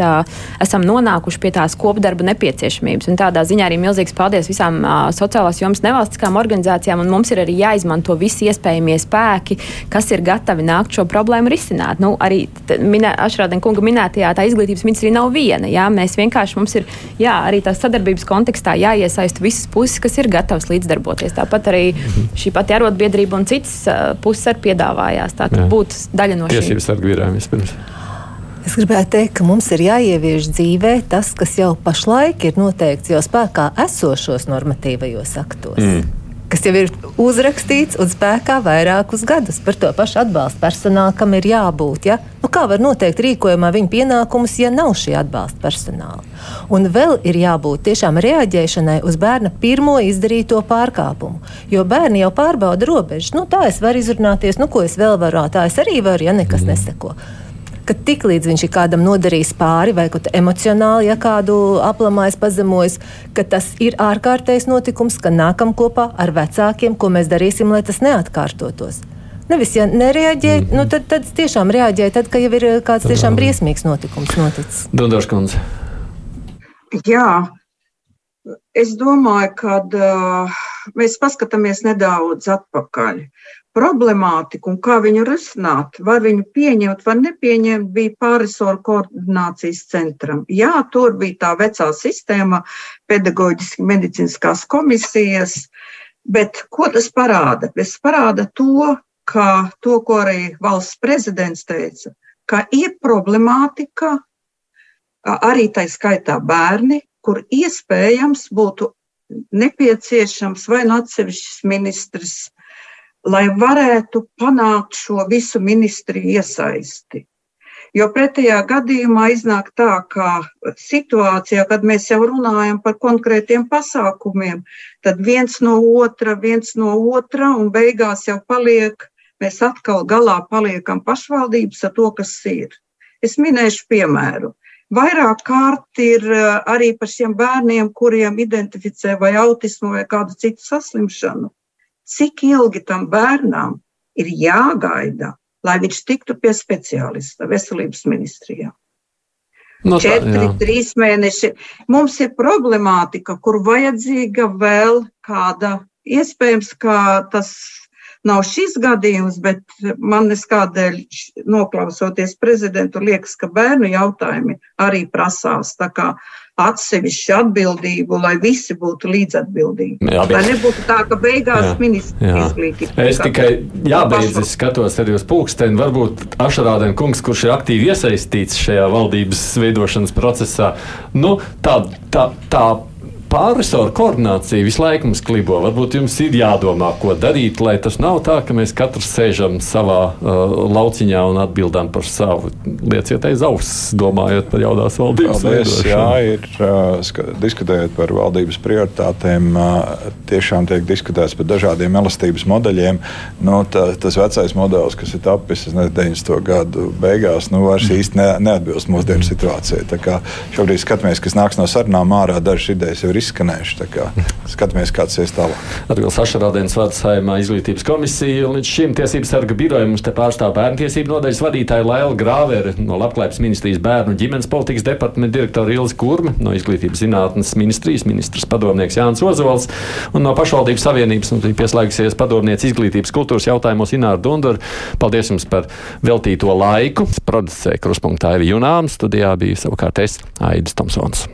esam nonākuši pie tās kopdarba nepieciešamības. Un tādā ziņā arī milzīgs paldies paldies visām uh, sociālās jomas nevalstiskām organizācijām, un mums ir arī jāizmanto visi iespējamie spēki, kas ir gatavi nākt šo problēmu risināt. Nu, arī Ašrādena kunga minētajā tā izglītības ministrija nav viena. Jā, mēs vienkārši mums ir jā, arī tās sadarbības kontekstā jāiesaista visas puses, kas ir gatavas līdzdarboties. Tāpat arī šī pati arotbiedrība un citas uh, puses arī piedāvājās. Tā būt daļa no šīs. Tiesības sargvīrām vispirms. Es gribētu teikt, ka mums ir jāievieš dzīvē tas, kas jau pašlaik ir noteikts jau spēkā esošos normatīvajos aktos. Mm kas jau ir uzrakstīts un spēkā vairākus gadus par to pašu atbalstu personālu, kam ir jābūt. Ja? Nu, kā var noteikt rīkojumā viņa pienākumus, ja nav šī atbalsta personāla? Un vēl ir jābūt tiešām reaģēšanai uz bērna pirmo izdarīto pārkāpumu. Jo bērni jau pārbauda robežas. Nu, tā es varu izrunāties, nu, ko es vēl varu, tā es arī varu, ja nekas mm. neseko ka tiklīdz viņš ir kādam nodarījis pāri vai emocionāli, ja kādu aplamājis, pazemojis, ka tas ir ārkārtējs notikums, ka nākam kopā ar vecākiem, ko mēs darīsim, lai tas neatkārtotos. Nevis, ja nereaģē, mm -hmm. nu, tad, tad tiešām reaģē, tad, kad jau ir eh, kāds tiešām briesmīgs notikums noticis. Dundoškundze. Jā, es domāju, ka uh, mēs paskatāmies nedaudz atpakaļ problemātiku un kā viņu risināt, var viņu pieņemt, var nepieņemt, bija pārisoru koordinācijas centram. Jā, tur bija tā vecā sistēma, pedagoģiski medicīniskās komisijas, bet ko tas parāda? Tas parāda to, ka to, ko arī valsts prezidents teica, ka ir problemātika, arī tā skaitā bērni, kur iespējams būtu nepieciešams vai nu atsevišķs ministrs, lai varētu panākt šo visu ministriju iesaisti. Jo pretējā gadījumā iznāk tā, ka situācijā, kad mēs jau runājam par konkrētiem pasākumiem, tad viens no otra, viens no otra, un beigās jau paliek, mēs atkal galā paliekam pašvaldības ar to, kas ir. Es minēšu piemēru. Vairāk kārt ir eh, arī par šiem bērniem, kuriem identificē vai autismu vai kādu citu saslimšanu cik ilgi tam bērnam ir jāgaida, lai viņš tiktu pie speciālista veselības ministrijā. No tā, Četri, jā. trīs mēneši. Mums ir problemātika, kur vajadzīga vēl kāda, iespējams, ka tas nav šis gadījums, bet man neskādēļ noklausoties prezidentu liekas, ka bērnu jautājumi arī prasās. Tā kā atsevišķu atbildību, lai visi būtu līdzatbildīgi. Jā, bet... Lai nebūtu tā, ka beigās ministrs izglītība. Es tikai jābeidz, es skatos arī uz pulksteni. Varbūt Ašarādēn kungs, kurš ir aktīvi iesaistīts šajā valdības veidošanas procesā, nu, tā, tā, tā pārresoru koordinācija visu laiku mums klibo. Varbūt jums ir jādomā, ko darīt, lai tas nav tā, ka mēs katrs sēžam savā uh, lauciņā un atbildam par savu. Lieciet aiz auss, domājot par jaunās valdības Paldies, jā, ir uh, diskutējot par valdības prioritātēm, uh, tiešām tiek diskutēts par dažādiem elastības modeļiem. Nu, tā, tas vecais modelis, kas ir tapis ne, 90. gadu beigās, nu, vairs īsti ne, neatbilst mūsdienu situācijai. Šobrīd skatāmies, kas nāks no sarunām ārā, dažas idejas jau ir izskanējuši. Skatāmies, kāds ir tālāk. Atgals Ašarādienas vārds saimā izglītības komisija. Līdz šim tiesības sarga biroja mums te pārstāv bērnu tiesību nodaļas vadītāja Laila Grāvere no Labklājības ministrijas bērnu ģimenes politikas departamenta direktora Ilza Kurme, no izglītības zinātnes ministrijas ministrs padomnieks Jānis Ozols un no pašvaldības savienības mums bija pieslēgusies padomnieks izglītības kultūras jautājumos Ināra Dundura. Paldies jums par veltīto laiku. Producēja Kruspunktā Evi Junāms, studijā bija savukārt es Aidis Tomsons.